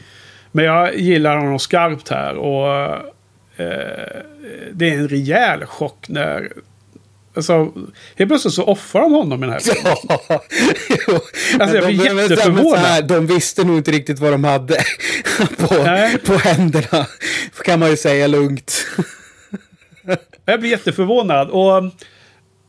Men jag gillar honom skarpt här och eh, det är en rejäl chock när... Alltså, helt plötsligt så offrar de honom i den här filmen. Jo. Alltså, jag blir de, jätteförvånad. här, de visste nog inte riktigt vad de hade på, Nej. på händerna. Kan man ju säga lugnt. Jag blir jätteförvånad. Och,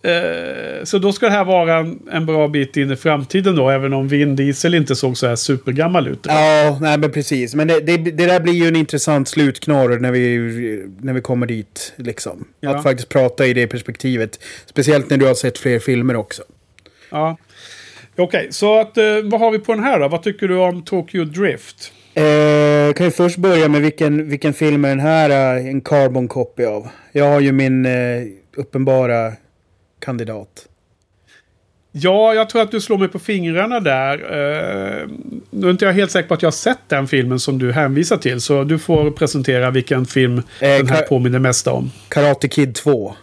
eh, så då ska det här vara en, en bra bit in i framtiden då, även om Vin Diesel inte såg så här supergammal ut. Ja, nej men precis. Men det, det, det där blir ju en intressant slutknorr när vi, när vi kommer dit. Liksom. Ja. Att faktiskt prata i det perspektivet. Speciellt när du har sett fler filmer också. Ja. Okej, så att, eh, vad har vi på den här då? Vad tycker du om Tokyo Drift? Eh, kan ju först börja med vilken, vilken film är den här eh, en carbon copy av? Jag har ju min eh, uppenbara kandidat. Ja, jag tror att du slår mig på fingrarna där. Uh, nu är inte jag helt säker på att jag har sett den filmen som du hänvisar till. Så du får presentera vilken film den här påminner mest om. Karate Kid 2.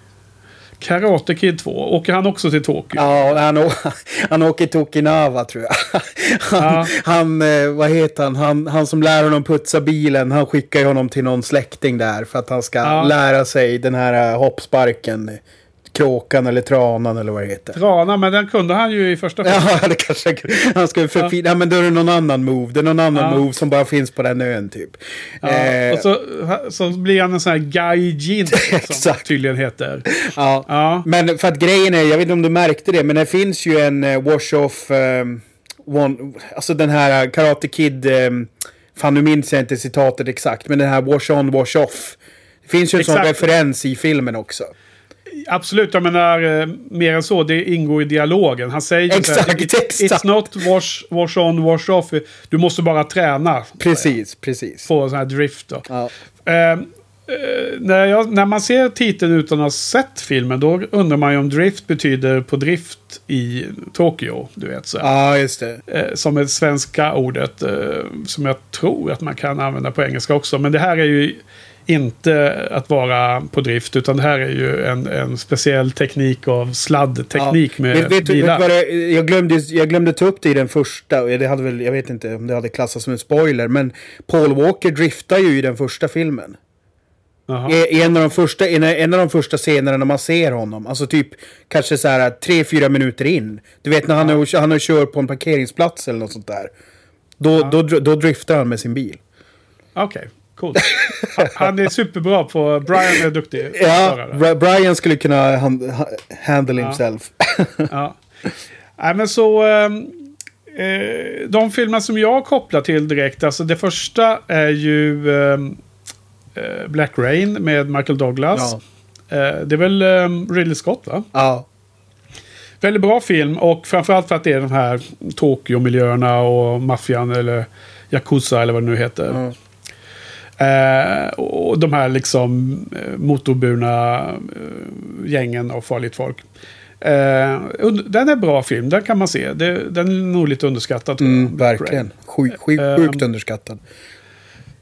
Karate Kid 2. Åker han också till Tokyo? Ja, han, han åker till Okinawa tror jag. Han, Ja. han eh, vad heter han? han? Han som lär honom putsa bilen, han skickar honom till någon släkting där för att han ska Ja. lära sig den här eh, hoppsparken. Kråkan eller tranan eller vad det heter. Trana, men den kunde han ju i första filmen. Ja, det kanske han ska förfina. Ja. men då är det någon annan move. Det är någon annan Ja. move som bara finns på den ön typ. Ja, Eh, och så, så blir han en sån här gaijin som tydligen heter. ja. Ja. Men för att grejen är, jag vet inte om du märkte det, men det finns ju en eh, wash-off, one, alltså den här eh, Karate Kid, um, fan nu minns jag inte citatet exakt, men den här wash-on, wash-off. Det finns ju en sån Exakt. referens i filmen också. Absolut, jag menar eh, mer än så. Det ingår i dialogen. Han säger ju Exakt, här, "It- exakt. It's not wash, wash on, wash off. Du måste bara träna. Precis, precis. Få sån här drift då. Ja. Eh, eh, när, jag, när man ser titeln utan att ha sett filmen då undrar man ju om drift betyder på drift i Tokyo. Du vet så. ja, just det. Eh, som är svenska ordet. Eh, som jag tror att man kan använda på engelska också. Men det här är ju inte att vara på drift. Utan det här är ju en, en speciell teknik av sladdteknik Ja. med vet, vet, vet bilar. vad det, jag, glömde, jag glömde ta upp det i den första. och Det hade väl, jag vet inte om det hade klassats som en spoiler. Men Paul Walker driftar ju i den första filmen. I, en, av de första, en, en av de första scenerna när man ser honom. Alltså typ kanske så här tre, fyra minuter in. Du vet när han, är, han är kör på en parkeringsplats eller något sånt där. Då, då, dr- då driftar han med sin bil. Okej, coolt. Han- är superbra på... Brian är duktig. Ja, Brian skulle kunna hand, ha- handle himself. Ja. Nej, men så... ehm, eh, de filmer som jag kopplar till direkt, alltså det första är ju ehm, eh, Black Rain med Michael Douglas. Ja. Eh, det är väl um, Ridley Scott va? ja. Väldigt bra film och framförallt för att det är de här Tokyo-miljöerna och maffian eller Yakuza eller vad det nu heter. Mm. Eh, och de här liksom eh, motorburna eh, gängen av farligt folk. Eh, den är bra film, den kan man se. Det, den är nog lite underskattad. Mm, verkligen. Sjuk, sjuk, Ehm. sjukt underskattad.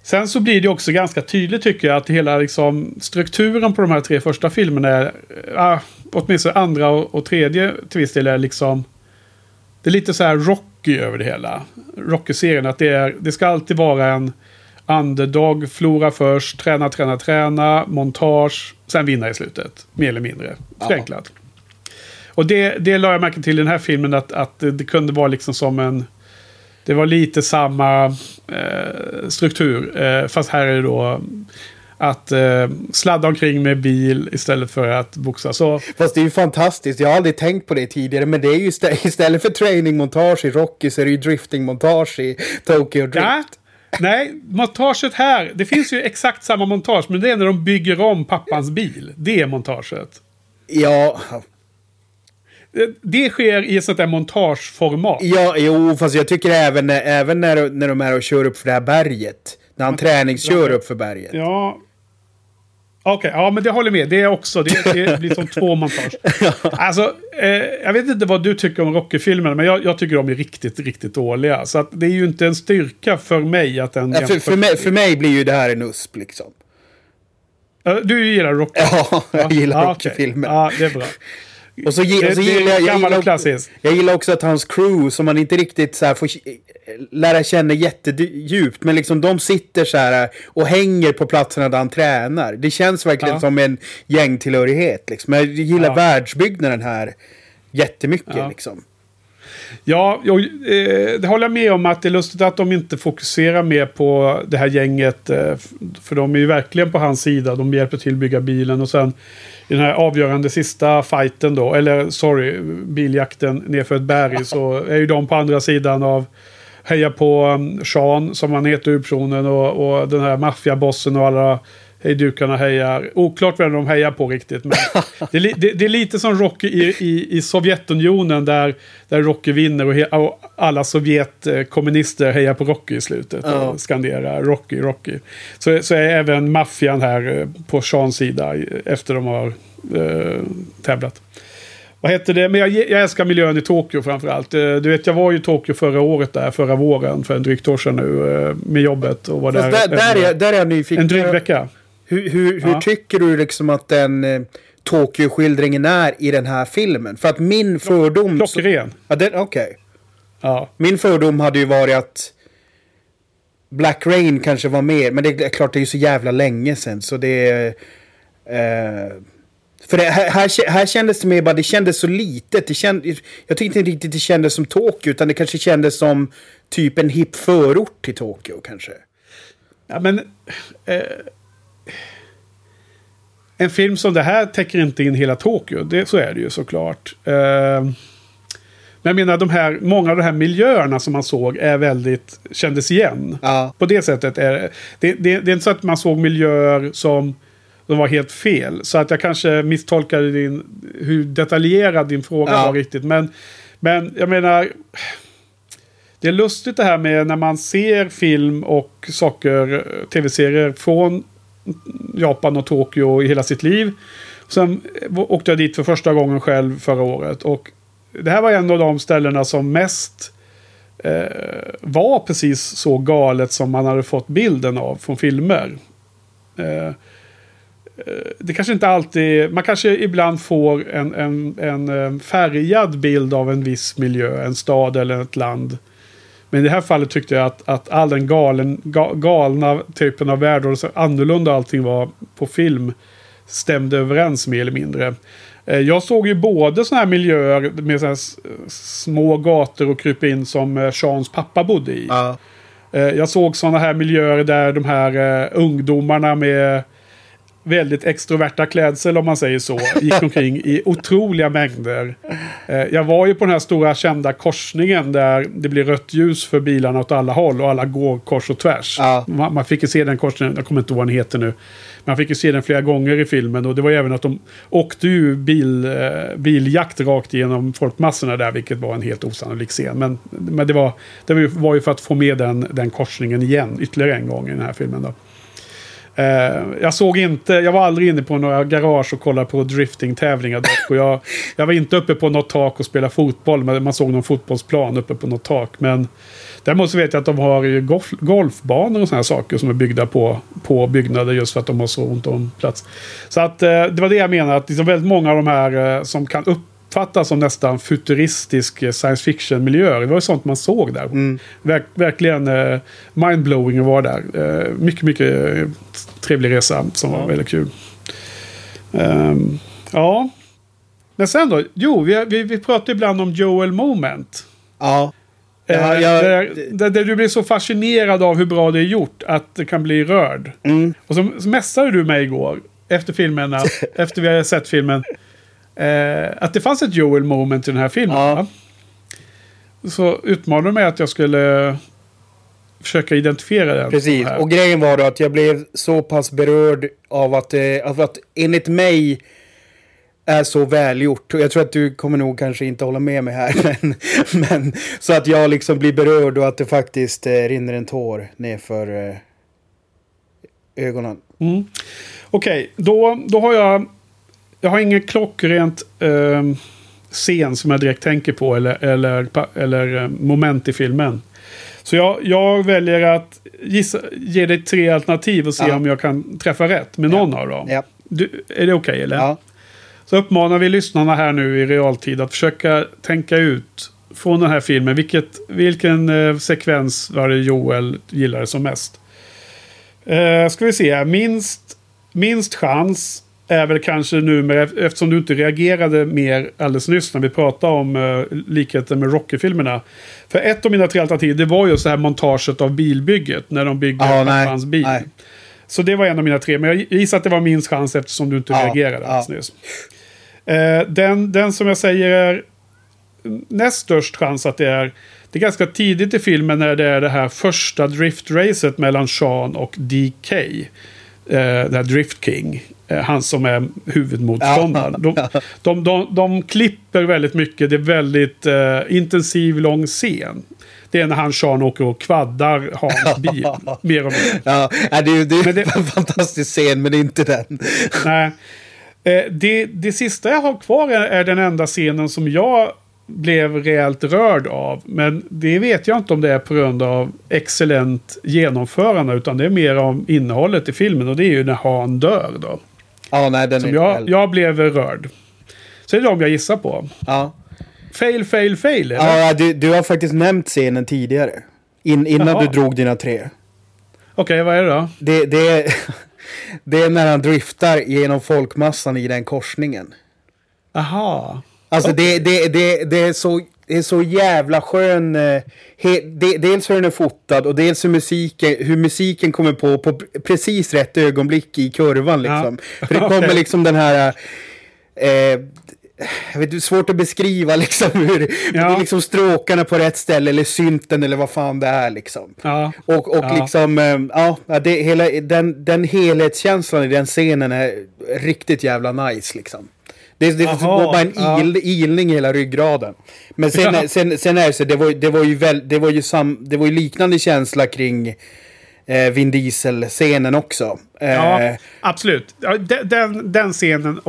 Sen så blir det också ganska tydligt tycker jag att hela liksom, strukturen på de här tre första filmerna är, äh, åtminstone andra och, och tredje till viss del är liksom, det är lite så här Rocky över det hela. Rocky-serien, att det, är, det ska alltid vara en underdog, flora först, träna, träna, träna, montage, sen vinna i slutet. Mer eller mindre. Förenklat. Och det, det la jag märke till i den här filmen att, att det, det kunde vara liksom som en... Det var lite samma eh, struktur. Eh, fast här är det då att eh, sladda omkring med bil istället för att boxa. Så Fast det är ju fantastiskt. Jag har aldrig tänkt på det tidigare. Men det är ju istä- istället för trainingmontage i Rocky så är det ju driftingmontage i Tokyo Drift. ja, Nej, montaget här. Det finns ju exakt samma montage. Men det är när de bygger om pappans bil. Det är montaget. Ja, Det- Det sker i ett sånt där montageformat. ja, jo, fast jag tycker även, även när, när de är och kör upp för det här berget. När han träningskör upp för berget. Ja. Okej, ja men det håller med. Det är också, det, det blir som två montage. Alltså, eh, jag vet inte vad du tycker om Rocky-filmerna, men jag, jag tycker de är riktigt, riktigt dåliga. Så att det är ju inte en styrka för mig att den... Ja, för, för, mig, för mig blir ju det här en USP liksom. Du gillar Rocky? Ja, jag gillar Ja. Rocky-filmer. Ja, det är bra. Och så, Det- och så gillar jag, jag, gillar, och klassisk. jag gillar också att hans crew, som man inte riktigt så får lära känna jättedjupt, men liksom de sitter så här och hänger på platserna där han tränar. Det känns verkligen Ja. som en gängtillhörighet. Liksom. Jag gillar Ja. världsbyggnaden här jättemycket. Ja. Liksom. Ja, jag, eh, det håller jag med om att det är lustigt att de inte fokuserar mer på det här gänget. Eh, för de är ju verkligen på hans sida. De hjälper till att bygga bilen och sen i den här avgörande sista fighten då, eller sorry, biljakten nerför ett berg så är ju de på andra sidan av heja på um, Sean som han heter i och, och den här maffiabossen och alla hejdukarna hejar. Oklart vem de hejar på riktigt. Men det, är det, det är lite som Rocky i, i, i Sovjetunionen där, där Rocky vinner och, he, och alla Sovjetkommunister hejar på Rocky i slutet. Ja. Och skanderar Rocky, Rocky. Så, så är även maffian här eh, på Seans sida efter de har eh, tävlat. Vad heter det? Men jag, jag älskar miljön i Tokyo framförallt. Eh, Du vet, jag var ju i Tokyo förra året där, förra våren, för en drygt år sedan nu, eh, med jobbet. Och var Fast där, där, där, är, där är jag nyfiken. en dryg vecka. Hur, hur, hur Ja. tycker du liksom att den eh, Tokyo-skildringen är i den här filmen? För att min fördom... Klockren. Ja, den- Okej. Ja. Min fördom hade ju varit att Black Rain kanske var mer, men det är klart det är ju så jävla länge sedan så det. Eh, för det, här, här, här kändes det mer bara, det kändes så litet. Det känd, jag tyckte inte riktigt det kändes som Tokyo, utan det kanske kändes som typ en hipp förort till Tokyo kanske. Ja, men... Eh, en film som det här täcker inte in hela Tokyo. Det, så är det ju såklart. Eh, men jag menar, de här, många av de här miljöerna som man såg är väldigt, kändes igen. Ja. På det sättet är det, det, det, är inte så att man såg miljöer som, som var helt fel. Så att jag kanske misstolkade din, hur detaljerad din fråga Ja. var riktigt. Men, men jag menar, det är lustigt det här med när man ser film och saker, eh, tv-serier från Japan och Tokyo i hela sitt liv. Sen åkte jag dit för första gången själv förra året. Och det här var en av de ställena som mest eh, var precis så galet som man hade fått bilden av från filmer. Eh, eh det kanske inte alltid, man kanske ibland får en, en, en eh, färgad bild av en viss miljö, en stad eller ett land. Men i det här fallet tyckte jag att, att all den galen, ga, galna typen av värld och så annorlunda allting var på film stämde överens mer eller mindre. Eh, Jag såg ju både sådana här miljöer med så här s- små gator och kryp in som eh, Seans pappa bodde i. Eh, Jag såg sådana här miljöer där de här ungdomarna med väldigt extroverta klädsel om man säger så. Gick omkring i otroliga mängder. Eh, jag var ju på den här stora kända korsningen där det blir rött ljus för bilarna åt alla håll och alla går kors och tvärs. Ja. Man, man fick ju se den korsningen, jag kommer inte ihåg vad den heter nu. Man fick ju se den flera gånger i filmen och det var ju även att de åkte ju bil, eh, biljakt rakt igenom folkmassorna där, vilket var en helt osannolik scen. Men, men det, var, det var ju för att få med den, den korsningen igen ytterligare en gång i den här filmen. Då. Eh, jag såg inte, jag var aldrig inne på några garage och kollade på driftingtävlingar dock. Och jag, jag var inte uppe på något tak och spelade fotboll, men man såg någon fotbollsplan uppe på något tak. Men däremot så vet jag att de har ju golf, golfbanor och sådana saker som är byggda på, på byggnader just för att de har så ont om plats. Så att eh, det var det jag menar, att liksom väldigt många av de här eh, som kan uppfattas som nästan futuristisk science fiction-miljöer. Det var ju sånt man såg där. Verk, verkligen eh, mindblowing att vara där. Eh, mycket, mycket trevlig resa som var väldigt kul. Ehm, ja. Men sen då? Jo, vi, vi, vi pratar ibland om Joel Moment. Ja. Ja, jag- där, där, där du blir så fascinerad av hur bra det är gjort att det kan bli rörd. Mm. Och så, så mässade du mig igår, efter filmen, efter vi hade sett filmen, eh, att det fanns ett Joel Moment i den här filmen. Ja. va? Så utmanade du mig att jag skulle försöka identifiera den. Precis, och grejen var då att jag blev så pass berörd av att, eh, av att enligt mig är så välgjort. Och jag tror att du kommer nog kanske inte hålla med mig här. Men, men så att jag liksom blir berörd och att det faktiskt eh, rinner en tår nerför eh, ögonen. Mm. Okej, då, då har jag... Jag har ingen klockrent eh, scen som jag direkt tänker på eller, eller, eller eh, moment i filmen. Så jag, jag väljer att gissa, ge dig tre alternativ och se Ja. om jag kan träffa rätt med någon av dem. Ja. Du, är det okej eller? Ja. Så uppmanar vi lyssnarna här nu i realtid att försöka tänka ut från den här filmen vilket, vilken eh, sekvens var det Joel gillade som mest. Eh, ska vi se. Minst, minst chans är väl kanske nu med, eftersom du inte reagerade mer alldeles nyss när vi pratade om uh, likheten med Rocky-filmerna. För ett av mina tre alternativ det var ju så här montaget av bilbygget när de bygger Ja, nej, hans bil. nej. Så det var en av mina tre. Men jag gissar att det var minst chans eftersom du inte Ja, reagerade ja. alldeles nyss. Eh, den, den som jag säger är näst störst chans att det är... Det är ganska tidigt i filmen när det är det här första driftracet mellan Sean och DK. Eh, det här Drift King. Eh, han som är huvudmotståndaren. De, de, de, de klipper väldigt mycket. Det är väldigt eh, intensiv, lång scen. Det är när han Sean åker och kvaddar Hans bil. mer och mer. Ja, det är det är Men det- en fantastisk scen, men inte den. Nej. Eh, det, det sista jag har kvar är, är den enda scenen som jag blev rejält rörd av. Men det vet jag inte om det är på grund av excellent genomförande. Utan det är mer om innehållet i filmen. Och det är ju när Han dör då. Ja, nej, den Som är jag, jag blev rörd. Så det är de jag gissar på. Ja, Fail, fail, fail. Eller? ja du, du har faktiskt nämnt scenen tidigare. In, innan Jaha. du drog dina tre. Okej, vad är det då? Det, det, är, det är när han driftar genom folkmassan i den korsningen. Aha. Alltså det, det, det, det, är så, det är så jävla skön... eh, He, de, dels hur den är fotad och dels hur musiken, hur musiken kommer på på precis rätt ögonblick i kurvan. Liksom. För det kommer liksom den här... Eh, jag vet, det är svårt att beskriva liksom hur... Ja. Det är liksom stråkarna på rätt ställe eller synten eller vad fan det är liksom. Ja. Och, och Ja. liksom, eh, ja, det, hela, den, den helhetskänslan i den scenen är riktigt jävla nice liksom. Det, det Jaha, var bara en ja. il, ilning i hela ryggraden. Men sen, Ja. sen, sen är det så, det var, det var ju, väl, det var ju, sam, det var ju liknande känsla kring eh, Vin Diesel-scenen också. Eh, Ja, absolut. De- den, den scenen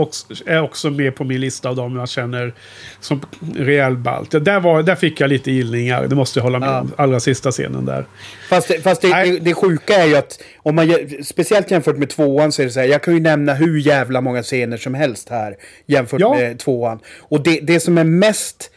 är också med på min lista av dem jag känner som rejäl balt. Där, var, där fick jag lite illningar, det måste jag hålla med Ja. om. Allra sista scenen där. Fast, det, fast det, det, det sjuka är ju att, om man, speciellt jämfört med tvåan så är det så här, jag kan ju nämna hur jävla många scener som helst här jämfört Ja. med tvåan. Och det, det som är mest,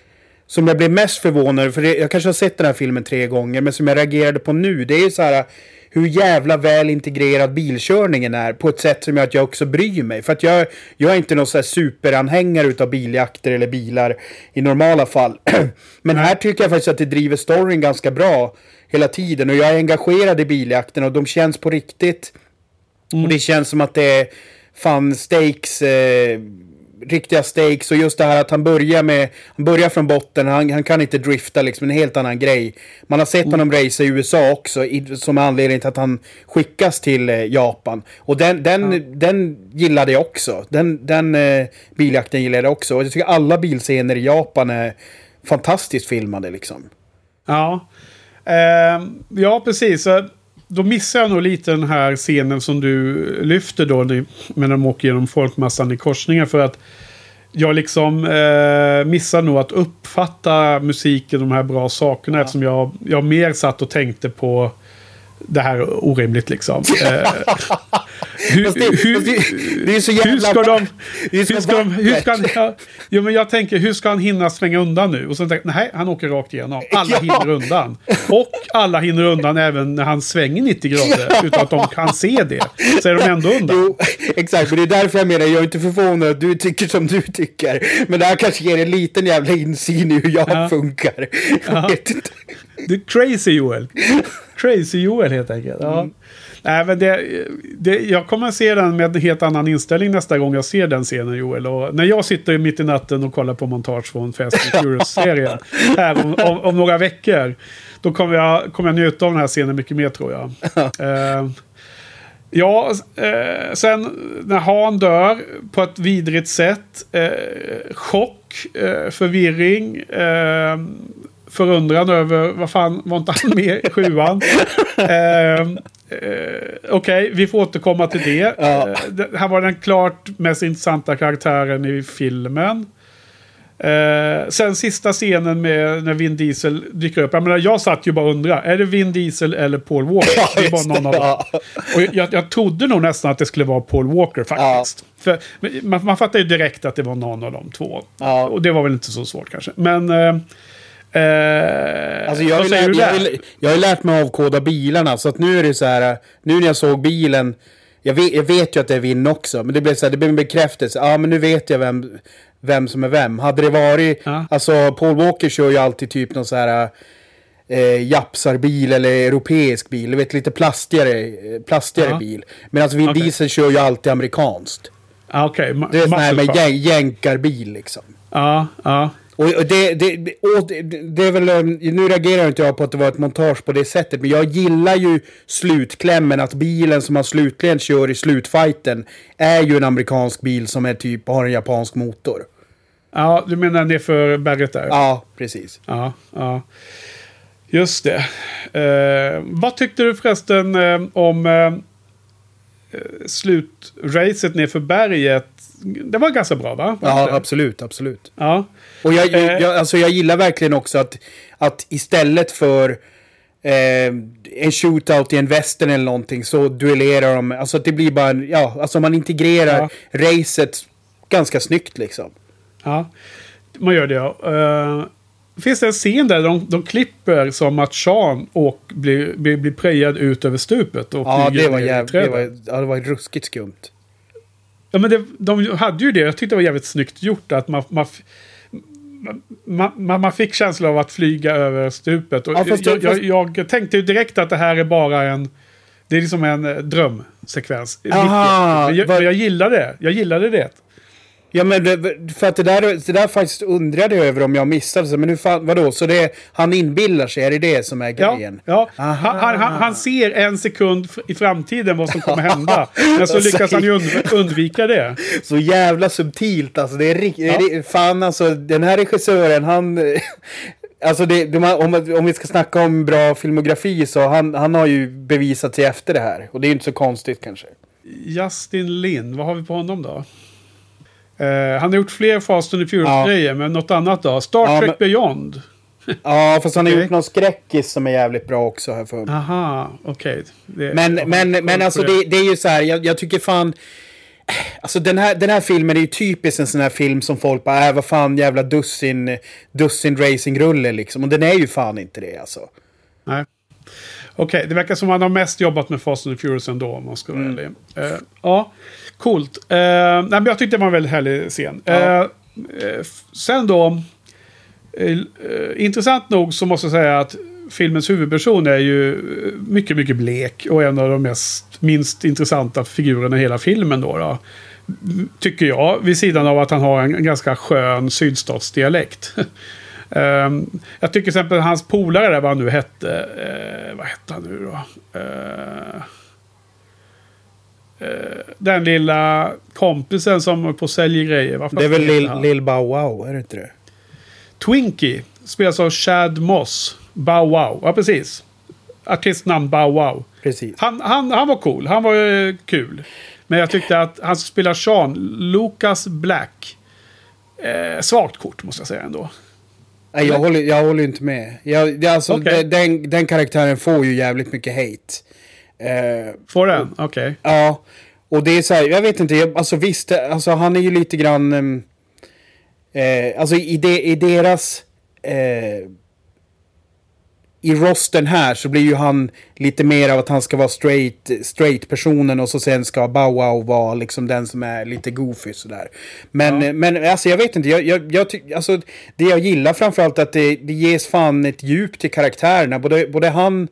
som jag blev mest förvånad över, för jag kanske har sett den här filmen tre gånger, men som jag reagerade på nu, det är ju så här hur jävla väl integrerad bilkörningen är på ett sätt som gör att jag också bryr mig. För att jag, jag är inte någon så här superanhängare utav biljakter eller bilar i normala fall. Men här tycker jag faktiskt att det driver storyn ganska bra hela tiden. Och jag är engagerad i biljakten och de känns på riktigt. Och det känns som att det är fan stakes, eh, riktiga stakes. Och just det här att han börjar med, han börjar från botten, han, han kan inte drifta liksom, en helt annan grej. Man har sett honom racea i USA också, i, som är anledningen till att han skickas till eh, Japan. Och den, den, den gillade jag också. Den, den eh, biljakten gillade jag också. Och jag tycker alla bilscener i Japan är fantastiskt filmade liksom. Ja, Ehm, ja precis. Då missar jag nog lite den här scenen som du lyfter då. när- de åker genom folkmassan i korsningen. För att jag liksom eh, missar nog att uppfatta musiken, de här bra sakerna. Eftersom jag, jag mer satt och tänkte på det här orimligt liksom. Hur, Fast det- hur, fast det- det är så hur jävla ska de... Är Hur ska, de, hur ska han, ja, jo, men jag tänker, hur ska han hinna svänga undan nu? Och sen tänker nej, han åker rakt igenom. Alla Ja. hinner undan. Och alla hinner undan även när han svänger 90 grader. Utan att de kan se det. Så är de ändå undan. Jo, exakt. Men det är därför jag menar, jag är inte förvånad att du tycker som du tycker. Men det här kanske ger en liten jävla insyn i hur jag Ja. funkar. Jag vet inte. Det är crazy Joel. Crazy Joel helt enkelt. Ja. Mm. Nej, men det, det, jag kommer att se den med en helt annan inställning nästa gång jag ser den scenen Joel. Och när jag sitter mitt i natten och kollar på montage från Fast and Furious-serien här om, om, om, några veckor. Då kommer jag, kommer jag njuta av den här scenen mycket mer tror jag. uh, Ja, eh, sen när Han dör på ett vidrigt sätt. Eh, chock, eh, förvirring, eh, förundran över vad fan var inte han med i sjuan? Eh, eh, Okej, okay, vi får återkomma till det. Ja. det. Här var den klart mest intressanta karaktären i filmen. Eh, sen sista scenen med när Vin Diesel dyker upp. Jag, menar, jag satt ju bara och undrade. Är det Vin Diesel eller Paul Walker? Det var någon det, av dem. Och jag, jag trodde nog nästan att det skulle vara Paul Walker faktiskt. Ja. För, man, man fattar ju direkt att det var någon av de två. Ja. Och det var väl inte så svårt kanske. Men... Eh, Eh, alltså jag, har lärt, jag, jag, har lärt mig avkoda bilarna. Så att nu är det så här. Nu när jag såg bilen. Jag vet, jag vet ju att det är Vin också. Men det blev så här, det blev en bekräftelse. Ja, men nu vet jag vem vem som är vem. Hade det varit, ja. alltså Paul Walker kör ju alltid typ någon så här eh, japsarbil eller europeisk bil. Du vet lite plastigare, plastigare ja. bil. Medan Vin okay. Diesel kör ju alltid amerikanskt. Ah, okay. det är sån här med jän jänkarbil liksom. Ja, ja. Och det, det, det, det, är väl, eh, nu reagerar inte jag på att det var ett montage på det sättet, men jag gillar ju slutklämmen, att bilen som man slutligen kör i slutfighten är ju en amerikansk bil som är typ, har en japansk motor. Ja, du menar nerför berget där? Ja, precis. Ja, ja. Just det. Eh, vad tyckte du förresten eh, om eh, slutracet nerför berget? Det var ganska bra va? Ja, absolut, absolut. Ja. Och jag, jag, eh. jag, alltså jag gillar verkligen också att, att istället för eh, en shootout i en västern eller någonting så duellerar de. Alltså att det blir bara en, ja, alltså man integrerar ja. racet ganska snyggt liksom. Ja, man gör det ja. Uh, finns det en scen där de, de klipper som att Sean och blir, blir, blir prejad ut över stupet. Och ja, det var, jävligt, det var, ja, det var ruskigt skumt. Ja, men det, de hade ju det. Jag tyckte det var jävligt snyggt gjort. Att man, man, man, man fick känslan av att flyga över stupet. Och ja, fast, jag, jag, jag, tänkte ju direkt att det här är bara en... Det är liksom en eh, drömsekvens. Aha, jag, jag gillade det. Jag gillade det. Ja men för att det där, det där faktiskt undrade jag över om jag missade. Men hur fan, vadå? Så det, han inbillar sig? Är det det som är grejen? Ja, ja. Han, han, han, ser en sekund i framtiden vad som kommer hända. Men så lyckas han ju undvika det. Så jävla subtilt alltså. Det är riktigt... Ja. Fan alltså, den här regissören han... Alltså det, om, om vi ska snacka om bra filmografi så han, han har ju bevisat sig efter det här. Och det är ju inte så konstigt kanske. Justin Lin, vad har vi på honom då? Uh, han har gjort fler Fast and the Furious-grejer, ja. men något annat då? Star ja, Trek men... Beyond. ja, fast han har okay. gjort någon skräckis som är jävligt bra också här för Aha, okej. Okay. Men, men, men alltså det, det, är ju så här, jag, jag, tycker fan... Alltså den här, den här filmen är ju typiskt en sån här film som folk bara, äh, vad fan jävla dussin, dussin racingrulle liksom. Och den är ju fan inte det alltså. Nej. Okej, okay, det verkar som att han har mest jobbat med Fast and the Furious ändå om man ska vara mm. ärlig. Uh, ja. Coolt. Uh, nej, men jag tyckte det var en väldigt härlig scen. Ja. Uh, sen då. Uh, intressant nog så måste jag säga att filmens huvudperson är ju mycket, mycket blek. Och en av de mest, minst intressanta figurerna i hela filmen då. då tycker jag. Vid sidan av att han har en, ganska skön sydstatsdialekt. um, jag tycker till exempel hans polare där, vad han nu hette. Uh, vad hette han nu då? Uh, Eh, den lilla kompisen som på säljer grejer. Varför det är väl Lil, Lil Bow Wow, är det inte det? Twinkie spelas av Chad Moss. Bow Wow, ja precis. Artistnamn Bow Wow. Precis. Han, han, han var cool, han var uh, kul. Men jag tyckte att han som spelar Sean, Lucas Black. Eh, svagt kort måste jag säga ändå. Nej, jag håller, jag håller inte med. Jag, alltså, okay. den, den karaktären får ju jävligt mycket hate. Eh, Får den? Okej. Okay. Ja. Och det är så här, jag vet inte, alltså visst, alltså han är ju lite grann... Ehm, eh, alltså i, de, i deras... Eh, I rosten här så blir ju han lite mer av att han ska vara straight, straight personen och så sen ska Bow Wow vara liksom den som är lite goofy sådär. Men, ja. men alltså jag vet inte, jag, jag, jag alltså det jag gillar framförallt är att det, det ges fan ett djup till karaktärerna. Både, både han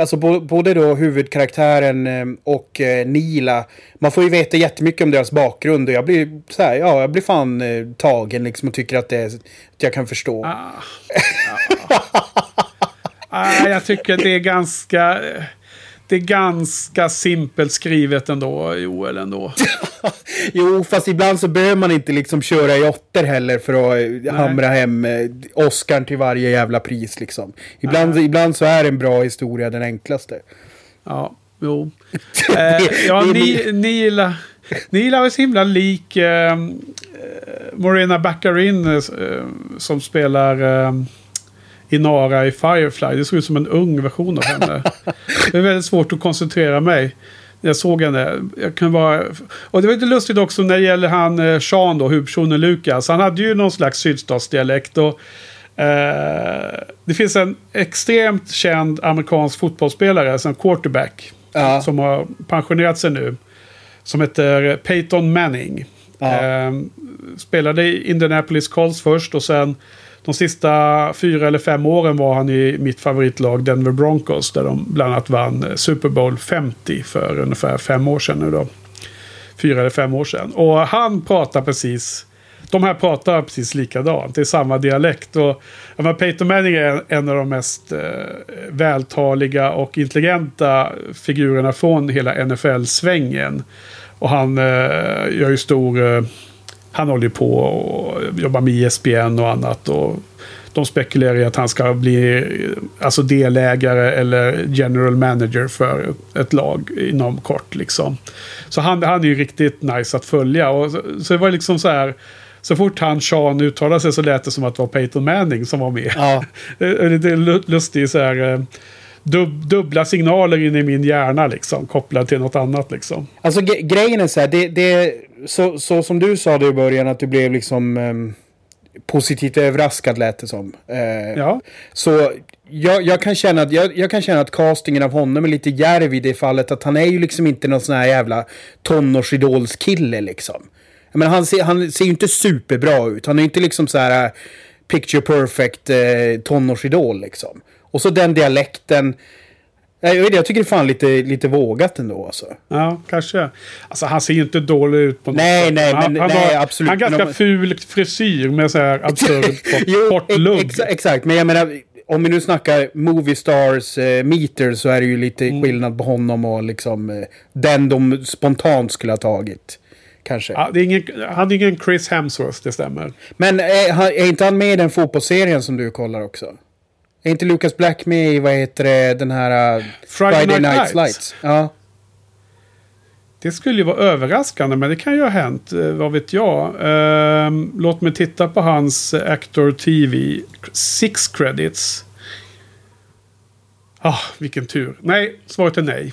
alltså både då huvudkaraktären ehm, och eh, Nila. Man får ju veta jättemycket om deras bakgrund och jag blir så här, ja, jag blir fan eh, tagen liksom och tycker att, det, är- att jag kan förstå. Ah, ah. ah, jag tycker det är ganska... Eh, det är ganska simpelt skrivet ändå, Joel, ändå. Jo, fast ibland så behöver man inte liksom köra i åttor heller för att eh, hamra hem eh, Oscar till varje jävla pris liksom. Ibland, ibland så är en bra historia den enklaste. Ja, jo. Eh, ja, är Ni, Nila, Nila är så himla lik eh, eh, Morena Baccarin eh, som spelar eh, Inara i Firefly. Det såg ut som en ung version av henne. det är väldigt svårt att koncentrera mig. Jag såg henne. Jag kan vara... Och det var lite lustigt också när det gäller han eh, Sean då, huvudpersonen Lukas. Han hade ju någon slags sydstatsdialekt. Och, eh, det finns en extremt känd amerikansk fotbollsspelare, som quarterback. Ja. Som har pensionerat sig nu. Som heter Peyton Manning. Ja. Eh, spelade i Indianapolis Colts först och sen de sista fyra eller fem åren var han i mitt favoritlag Denver Broncos. Där de bland annat vann eh, Super Bowl 50 för ungefär fem år sedan nu då. Fyra eller fem år sedan. Och han pratar precis... De här pratar precis likadant. Det är samma dialekt. Och, menar, Peyton Manning är en av de mest eh, vältaliga och intelligenta figurerna från hela NFL-svängen. Och han eh, gör ju stor... Eh, han håller ju på och jobbar med E ESPN och annat. Och de spekulerar i att han ska bli eh, alltså delägare eller general manager för ett lag inom kort. Liksom. Så han, han är ju riktigt nice att följa. Och så, så det var liksom så här. Så fort han Sean uttalade sig så lät det som att det var Peyton Manning som var med. Ja. Det är lustigt så här. Dub, dubbla signaler in i min hjärna liksom. Kopplad till något annat liksom. Alltså grejen är så här, det, det, så, så som du sa det i början att du blev liksom ehm, positivt överraskad lät det som. Eh, Ja. Så jag, jag, kan känna att, jag, jag kan känna att castingen av honom är lite djärv i det fallet att han är ju liksom inte någon sån här jävla tonårsidolskille liksom. Menar, han, ser, han ser ju inte superbra ut. Han är inte liksom så här eh, picture perfect eh, tonårsidol liksom. Och så den dialekten. Jag, vet, jag tycker det är fan lite, lite vågat ändå alltså. Ja, kanske. Alltså han ser ju inte dålig ut på något Nej, sätt. nej, han, men- han nej, har, absolut. Han har ganska ful frisyr med så här absurd kort, kort ex- lugg. exa- exakt, men jag menar om vi nu snackar movie stars eh, meter så är det ju lite Mm. skillnad på honom och liksom eh, den de spontant skulle ha tagit. Kanske. Ja, det är ingen, han är ingen Chris Hemsworth, det stämmer. Men är, han- är inte han med i den fotbollsserien som du kollar också? Är inte Lucas Black med i, vad heter det, den här... uh, Friday Night Lights. Lights? Ja. Det skulle ju vara överraskande, men det kan ju ha hänt. eh, Vad vet jag. Ehm, låt mig titta på hans eh, Actor TV. Six credits. Ah, vilken tur. Nej, svaret är nej.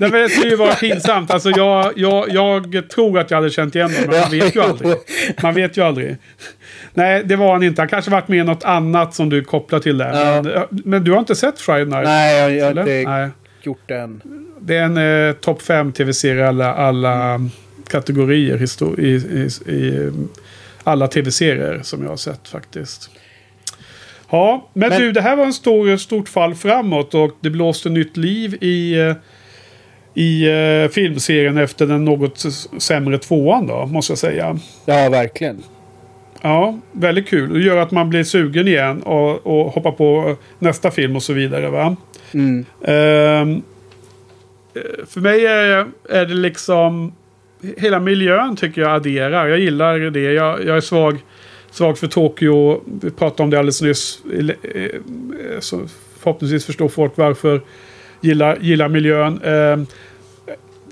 Men det skulle ju vara pinsamt. Alltså, jag, jag, jag tror att jag hade känt igen honom, men man vet ju aldrig. Man vet ju aldrig. Nej, det var han inte. Han kanske varit med i något annat som du kopplar till där. Ja. Men, men du har inte sett Friday Night? Nej, jag, jag har inte Nej. gjort det än. Det är en eh, topp 5 tv-serie alla, alla kategorier histo- i, i, i alla tv-serier som jag har sett faktiskt. Ja, men, Men- du, det här var en stor, stort fall framåt och det blåste nytt liv i, eh, i eh, filmserien efter den något sämre tvåan då, måste jag säga. Ja, verkligen. Ja, väldigt kul. Det gör att man blir sugen igen och, och hoppar på nästa film och så vidare. va? Mm. Ehm, eh, för mig är, är det liksom... Hela miljön tycker jag adderar. Jag gillar det. Jag, jag är svag, svag för Tokyo. Vi pratade om det alldeles nyss. Så förhoppningsvis förstår folk varför. Gillar, gillar miljön. Ehm,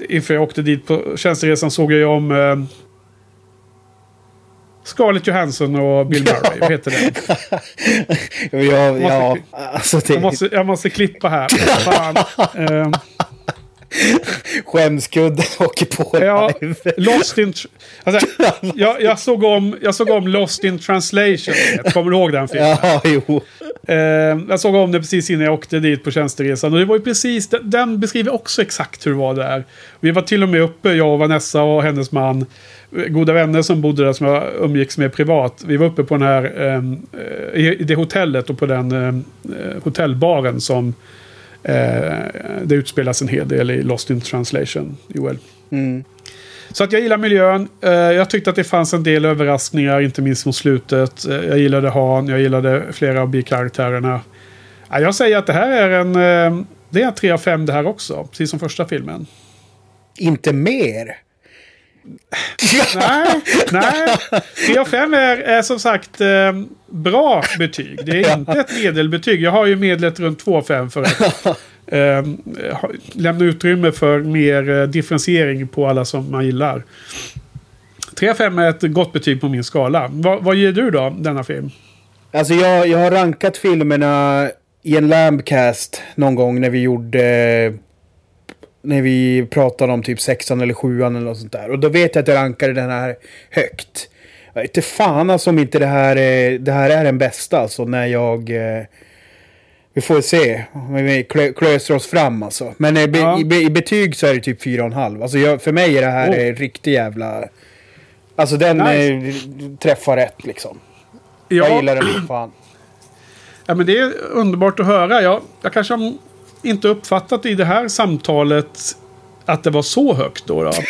inför jag åkte dit på tjänsteresan såg jag om... Scarlett Johansson och Bill Murray. Vad heter den? Ja, ja, måste- alltså det Jag måste, jag måste klippa här. Fan. Ehm, skämskudden åker på Ja. Lost in... Alltså, jag, jag, såg om, jag såg om Lost in translation. Kommer du ihåg den filmen? Ja, jo. Eh, jag såg om det precis innan jag åkte dit på tjänsteresan. Och det var ju precis, den, den beskriver också exakt hur det var där. Vi var till och med uppe, jag och Vanessa och hennes man. eh, Goda vänner som bodde där som jag umgicks med privat. Vi var uppe på den här, ehm, eh, i det hotellet och på den ehm, eh, hotellbaren som det utspelas en hel del i Lost in translation, Joel. Mm. Så att jag gillar miljön. Eh, jag tyckte att det fanns en del överraskningar, inte minst mot slutet. Eh, jag gillade Han, jag gillade flera av bikaraktärerna. Ja, jag säger att det här är en... eh, Det är en 3 av 5 det här också, precis som första filmen. Inte mer. Nej, nej. 3 av 5 är, är som sagt eh, bra betyg. Det är inte ett medelbetyg. Jag har ju medlet runt 2 av 5 för att eh, lämna utrymme för mer eh, differentiering på alla som man gillar. 3 av 5 är ett gott betyg på min skala. Vad, vad ger du då, denna film? Alltså jag, jag har rankat filmerna i en Lambcast någon gång när vi gjorde... När vi pratade om typ sexan eller sjuan eller något sånt där. Och då vet jag att jag rankade den här högt. Jag inte fan alltså om inte det här, är- det här är den bästa alltså när jag... eh, Vi får se. om Vi klö, klöser oss fram alltså. Men i, be, Ja. i, be, i betyg så är det typ 4,5. Alltså jag, för mig är det här Oh. oh. riktig jävla... Alltså den Nice. eh, träffar rätt liksom. Jag gillar den fan. Ja, men det är underbart att höra. Jag, jag kanske har inte uppfattat i det här samtalet att det var så högt då. då.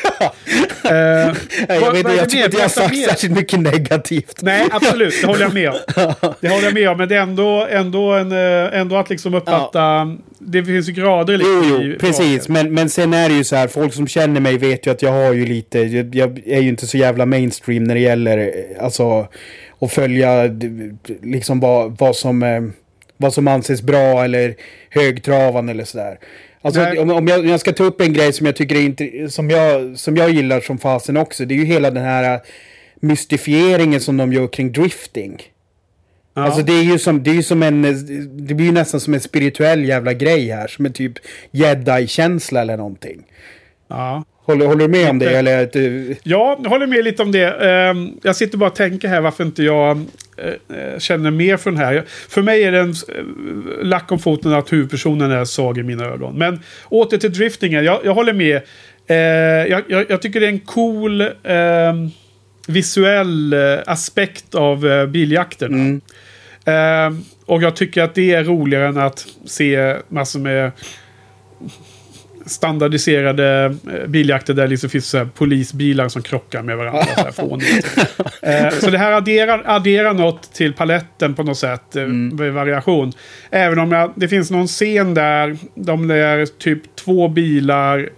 Eh, jag, vad- vet, vad jag tycker inte jag har sagt mer. särskilt mycket negativt. Nej, absolut. Det håller jag med om. Det håller jag med om. Men det är ändå, ändå, en, eh, ändå att liksom uppfatta... Det finns ju grader liksom Jo, jo, precis. Men, men sen är det ju så här, folk som känner mig vet ju att jag har ju lite, jag, jag är ju inte så jävla mainstream när det gäller eh, alltså att följa liksom vad, vad som eh, vad som anses bra eller högtravande eller sådär. Alltså Nej. om, om, jag, jag ska ta upp en grej som jag tycker är inte, som jag, som jag gillar som fasen också. Det är ju hela den här eh, mystifieringen som de gör kring drifting. Ja. Alltså det är ju som, det är som en, det blir ju nästan som en spirituell jävla grej här. Som en typ jedi-känsla eller någonting. ja. Håller, håller du med om det? Eller du, Ja, jag håller med lite om det. Ehm, Jag sitter bara och tänker här varför inte jag känner mer för den här. För mig är det en eh, lack om foten att huvudpersonen är svag i mina ögon. Men åter till driftingen. Jag, jag håller med. Eh, Jag, jag, jag tycker det är en cool ehm, visuell eh, aspekt av eh, biljakterna. Ehm, och jag tycker att det är roligare än att se massor med standardiserade eh, biljakter där liksom finns så polisbilar som krockar med varandra. så, här eh, så det här adderar, adderar något till paletten på något sätt. Eh, med variation. Även om jag, det finns någon scen där de där typ två bilar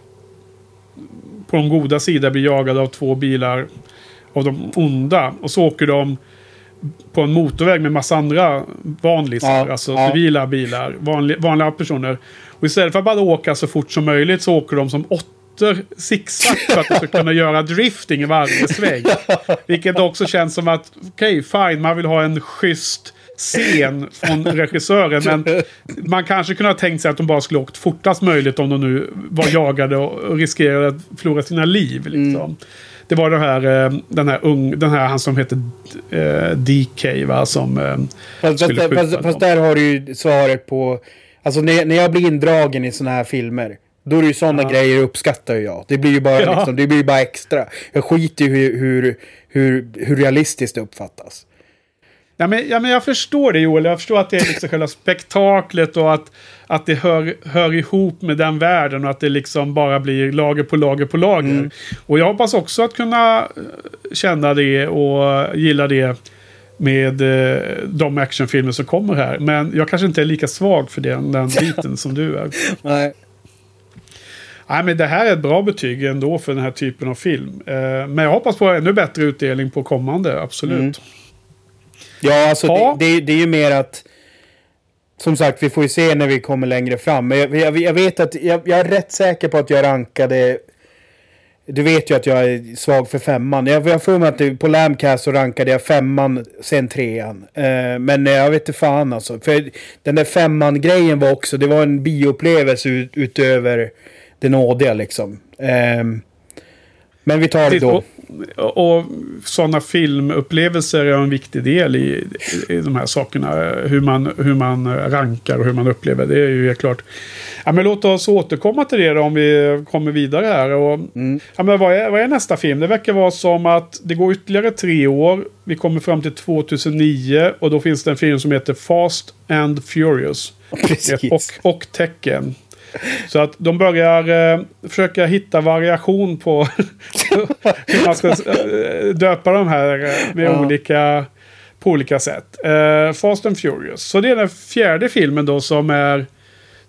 på de goda sidor blir jagade av två bilar av de onda. Och så åker de på en motorväg med massa andra vanlisar. Ja, alltså ja. civila bilar. Vanliga, vanliga personer. Och istället för att bara åka så fort som möjligt så åker de som åttor zigzag för att de ska kunna göra drifting i varje sväng. Vilket också känns som att, okej, fine, man vill ha en schysst scen från regissören. Men man kanske kunde ha tänkt sig att de bara skulle åkt fortast möjligt om de nu var jagade och riskerade att förlora sina liv. Liksom. Det var den här, eh, den här, ung, den här han som heter eh, DK va, som eh, fast, skulle fast, skjuta fast, fast där har du ju svaret på... Alltså när, när jag blir indragen i såna här filmer. Då är det ju sådana Ja. grejer uppskattar jag. Det blir ju bara, Ja. liksom, det blir bara extra. Jag skiter i hur, hur, hur, hur realistiskt det uppfattas. Ja, men, ja, men jag förstår det Joel. Jag förstår att det är liksom själva spektaklet och att, att det hör, hör ihop med den världen och att det liksom bara blir lager på lager på lager. Och jag hoppas också att kunna eh, känna det och gilla det med eh, de actionfilmer som kommer här. Men jag kanske inte är lika svag för den, den biten som du är. Nej. Nej, men det här är ett bra betyg ändå för den här typen av film. Eh, men jag hoppas på ännu bättre utdelning på kommande, absolut. Mm. Ja, alltså Ja. Det, det, det är ju mer att... Som sagt, vi får ju se när vi kommer längre fram. Men jag, jag, jag vet att jag, jag är rätt säker på att jag rankade... Du vet ju att jag är svag för femman. Jag har för mig att på Lamcast så rankade jag femman, sen trean. Eh, men jag vet inte fan alltså. För den där femman-grejen var också, det var en bioupplevelse ut, utöver det nådiga liksom. Ehm, men vi tar det då. Och, sådana filmupplevelser är en viktig del i, i de här sakerna. Hur man, hur man rankar och hur man upplever. Det är ju helt klart. Ja, men låt oss återkomma till det då, om vi kommer vidare här. Och, ja, men vad, är, vad är nästa film? Det verkar vara som att det går ytterligare tre år. Vi kommer fram till 2009 och då finns det en film som heter Fast and Furious. Precis. Och, och tecken. Så att de börjar eh, försöka hitta variation på hur man ska eh, döpa de här eh, med Ja. olika, på olika sätt. Eh, Fast and Furious. Så det är den fjärde filmen då som är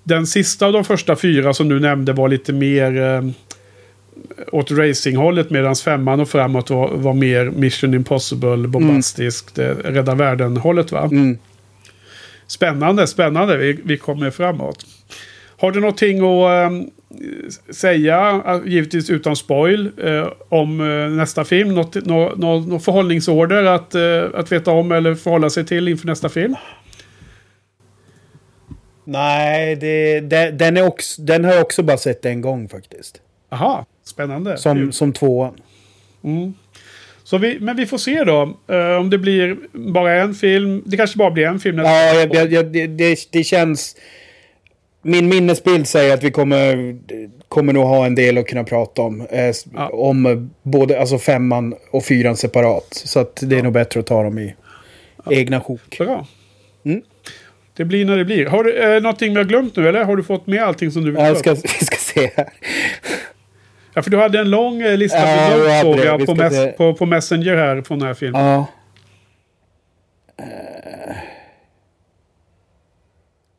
den sista av de första fyra som du nämnde var lite mer eh, åt racinghållet medan femman och framåt var, var mer Mission Impossible, bombastiskt, mm. rädda världen-hållet va? Mm. Spännande, spännande. Vi, vi kommer framåt. Har du någonting att eh, säga, eh, givetvis utan spoil, eh, om eh, nästa film? Något, nå, nå, nå förhållningsorder att, att veta om eller förhålla sig till inför nästa film? Nej, det, det, den, är också, den har jag också bara sett en gång faktiskt. Aha, spännande. Som, som tvåan. Mm. Så vi, men vi får se då. eh, om det blir bara en film. Det kanske bara blir en film. Ja, jag, jag, jag, det, det känns... Min minnesbild säger att vi kommer, kommer nog ha en del att kunna prata om. Eh, Ja. Om både alltså femman och fyran separat. Så att det är nog bättre att ta dem i egna sjok. Bra. Mm. Det blir när det blir. Har du eh, någonting vi har glömt nu eller har du fått med allting som du vill Ja, jag ska, vi ska se här. Ja, för du hade en lång eh, lista Ja, med jag på, ska mes- se. på, på Messenger här från den här filmen. Ja.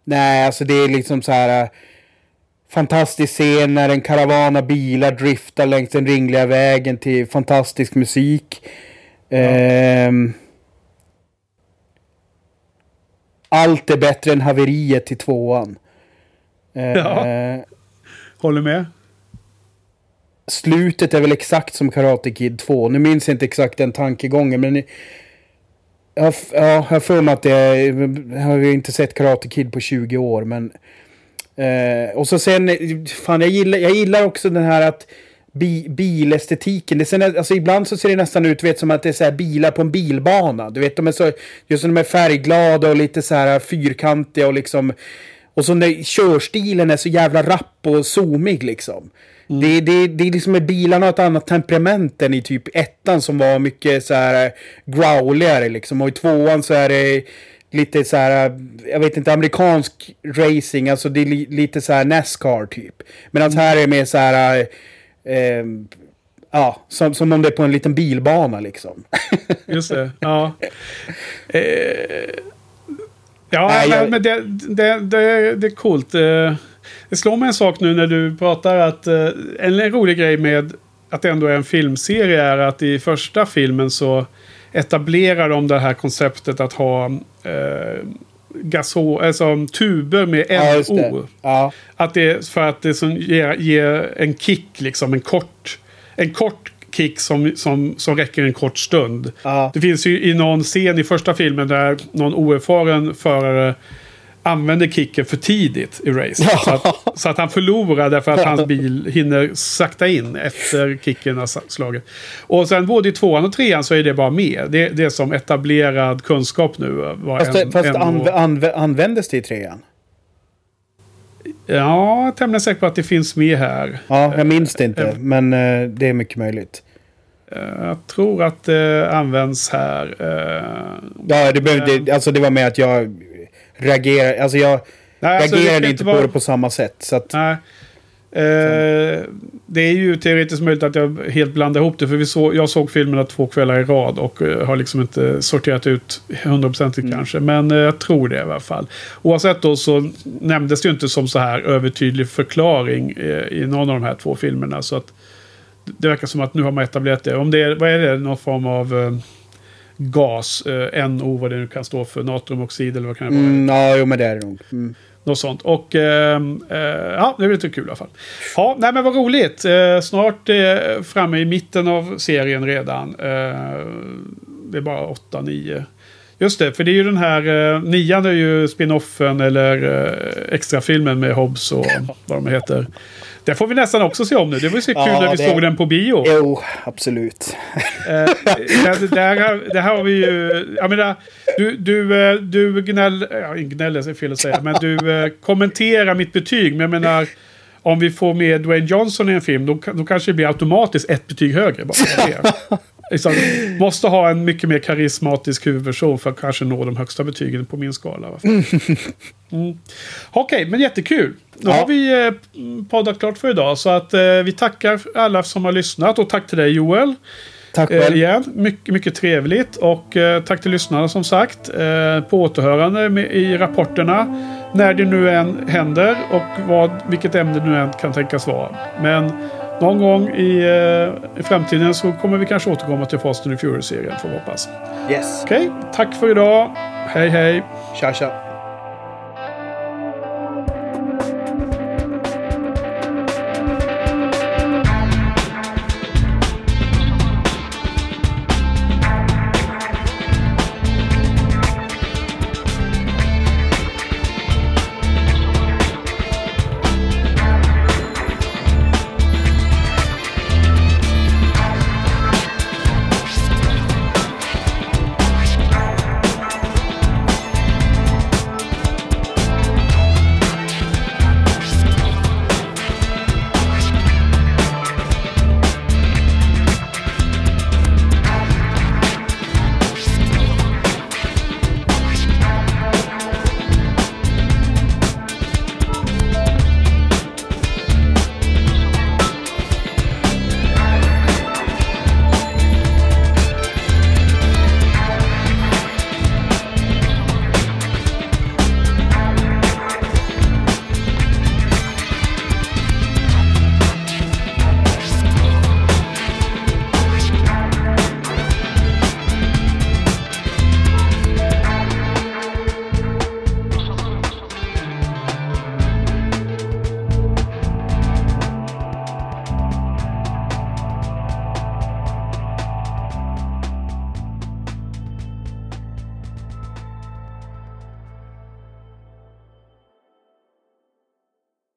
Nej, alltså det är liksom så här... eh, Fantastisk scen när en karavan av bilar driftar längs den ringliga vägen till fantastisk musik. Ehm. allt är bättre än haveriet till tvåan. Eh, Ja. Håller med. slutet är väl exakt som Karate Kid 2. Nu minns jag inte exakt den tankegången, men... Jag har ja, jag har för mig att det är, jag har ju inte sett Karate Kid på 20 år, men... Eh, och så sen, eh, fan jag gillar, jag gillar också den här att bi, bilestetiken. Det ser, alltså ibland så ser det nästan ut vet, som att det är så här bilar på en bilbana. Du vet, de är så, just som de är färgglada och lite så här fyrkantiga och liksom... Och så när körstilen är så jävla rapp och zoomig liksom. Det, det, det är liksom med bilarna ett annat temperament än i typ ettan som var mycket så här growligare liksom. Och i tvåan så är det lite så här, jag vet inte, amerikansk racing. Alltså det är li, lite så här Nascar typ. Medan här är det mer så här, eh, ja, som, som om det är på en liten bilbana liksom. Just det. Ja. Eh, ja, Nej, men- jag- men det, det, det, det är coolt. Eh, Det slår mig en sak nu när du pratar att eh, en rolig grej med att det ändå är en filmserie är att i första filmen så etablerar de det här konceptet att ha eh, gasol, alltså tuber med Ja. NO. Ja, Att det för att det som ger, ger en kick, liksom en kort, en kort kick som, som, som räcker en kort stund. Ja. Det finns ju i någon scen i första filmen där någon oerfaren förare använder kicken för tidigt i race. Ja. Så, att, så att han förlorar därför att hans bil hinner sakta in efter kicken har slagit. Och sen både i tvåan och trean så är det bara med. Det, det är som etablerad kunskap nu. Vad fast, en- fast en- anv, anv, användes det i trean? Ja, jag är tämligen säker på att det finns med här. Ja, jag minns det inte, Eh, men eh, det är mycket möjligt. Eh, Jag tror att det används här. eh, Ja, det, behövde, alltså det var med att jag reagerade, alltså jag Nej, alltså, reagerade kan inte på vara- det på samma sätt. Så att, Nej. Eh, det är ju teoretiskt möjligt att jag helt blandar ihop det. För vi såg, jag såg filmerna två kvällar i rad och eh, har liksom inte sorterat ut hundraprocentigt Mm. kanske. Men eh, jag tror det i alla fall. Oavsett då så nämndes det ju inte som så här övertydlig förklaring eh, i någon av de här två filmerna. Så att det verkar som att nu har man etablerat det. Om det är, vad är det? Någon form av eh, gas, eh, NO, vad det nu kan stå för, natriumoxid eller vad kan det vara? mm, ja, jo men det är det nog. Mm. Något sånt. Och ehm, eh, ja, det är lite kul i alla fall. Ja, nej men vad roligt. Eh, snart eh, framme i mitten av serien redan. Eh, det är bara 8-9. Just det, för det är ju den här... Eh, nian är ju spin-offen eller eh, extrafilmen med Hobbs och vad de heter. Det får vi nästan också se om nu. Det var ju så kul Ja, när vi det- såg den på bio. Jo, absolut. Eh, det, här, det här har vi ju... Jag menar, du, du, eh, du gnäll... Ja, gnäller är fel att säga. Men du eh, kommenterar mitt betyg. Men jag menar... Om vi får med Dwayne Johnson i en film, då, då kanske det blir automatiskt ett betyg högre. Bara. liksom, måste ha en mycket mer karismatisk huvudperson för att kanske nå de högsta betygen på min skala. Mm. Okej, men jättekul. Nu Ja. har vi eh, poddat klart för idag. Så att eh, vi tackar alla som har lyssnat. Och tack till dig Joel. Tack Eh, själv. igen. Mycket, mycket trevligt. Och eh, tack till lyssnarna som sagt. Eh, på återhörande med, i rapporterna. När det nu än händer och vad, vilket ämne det nu än kan tänkas vara. Men någon gång i, eh, i framtiden så kommer vi kanske återkomma till Fast and the Furious-serien får vi hoppas. Yes. Okej, tack för idag. Hej hej. Tja, tja.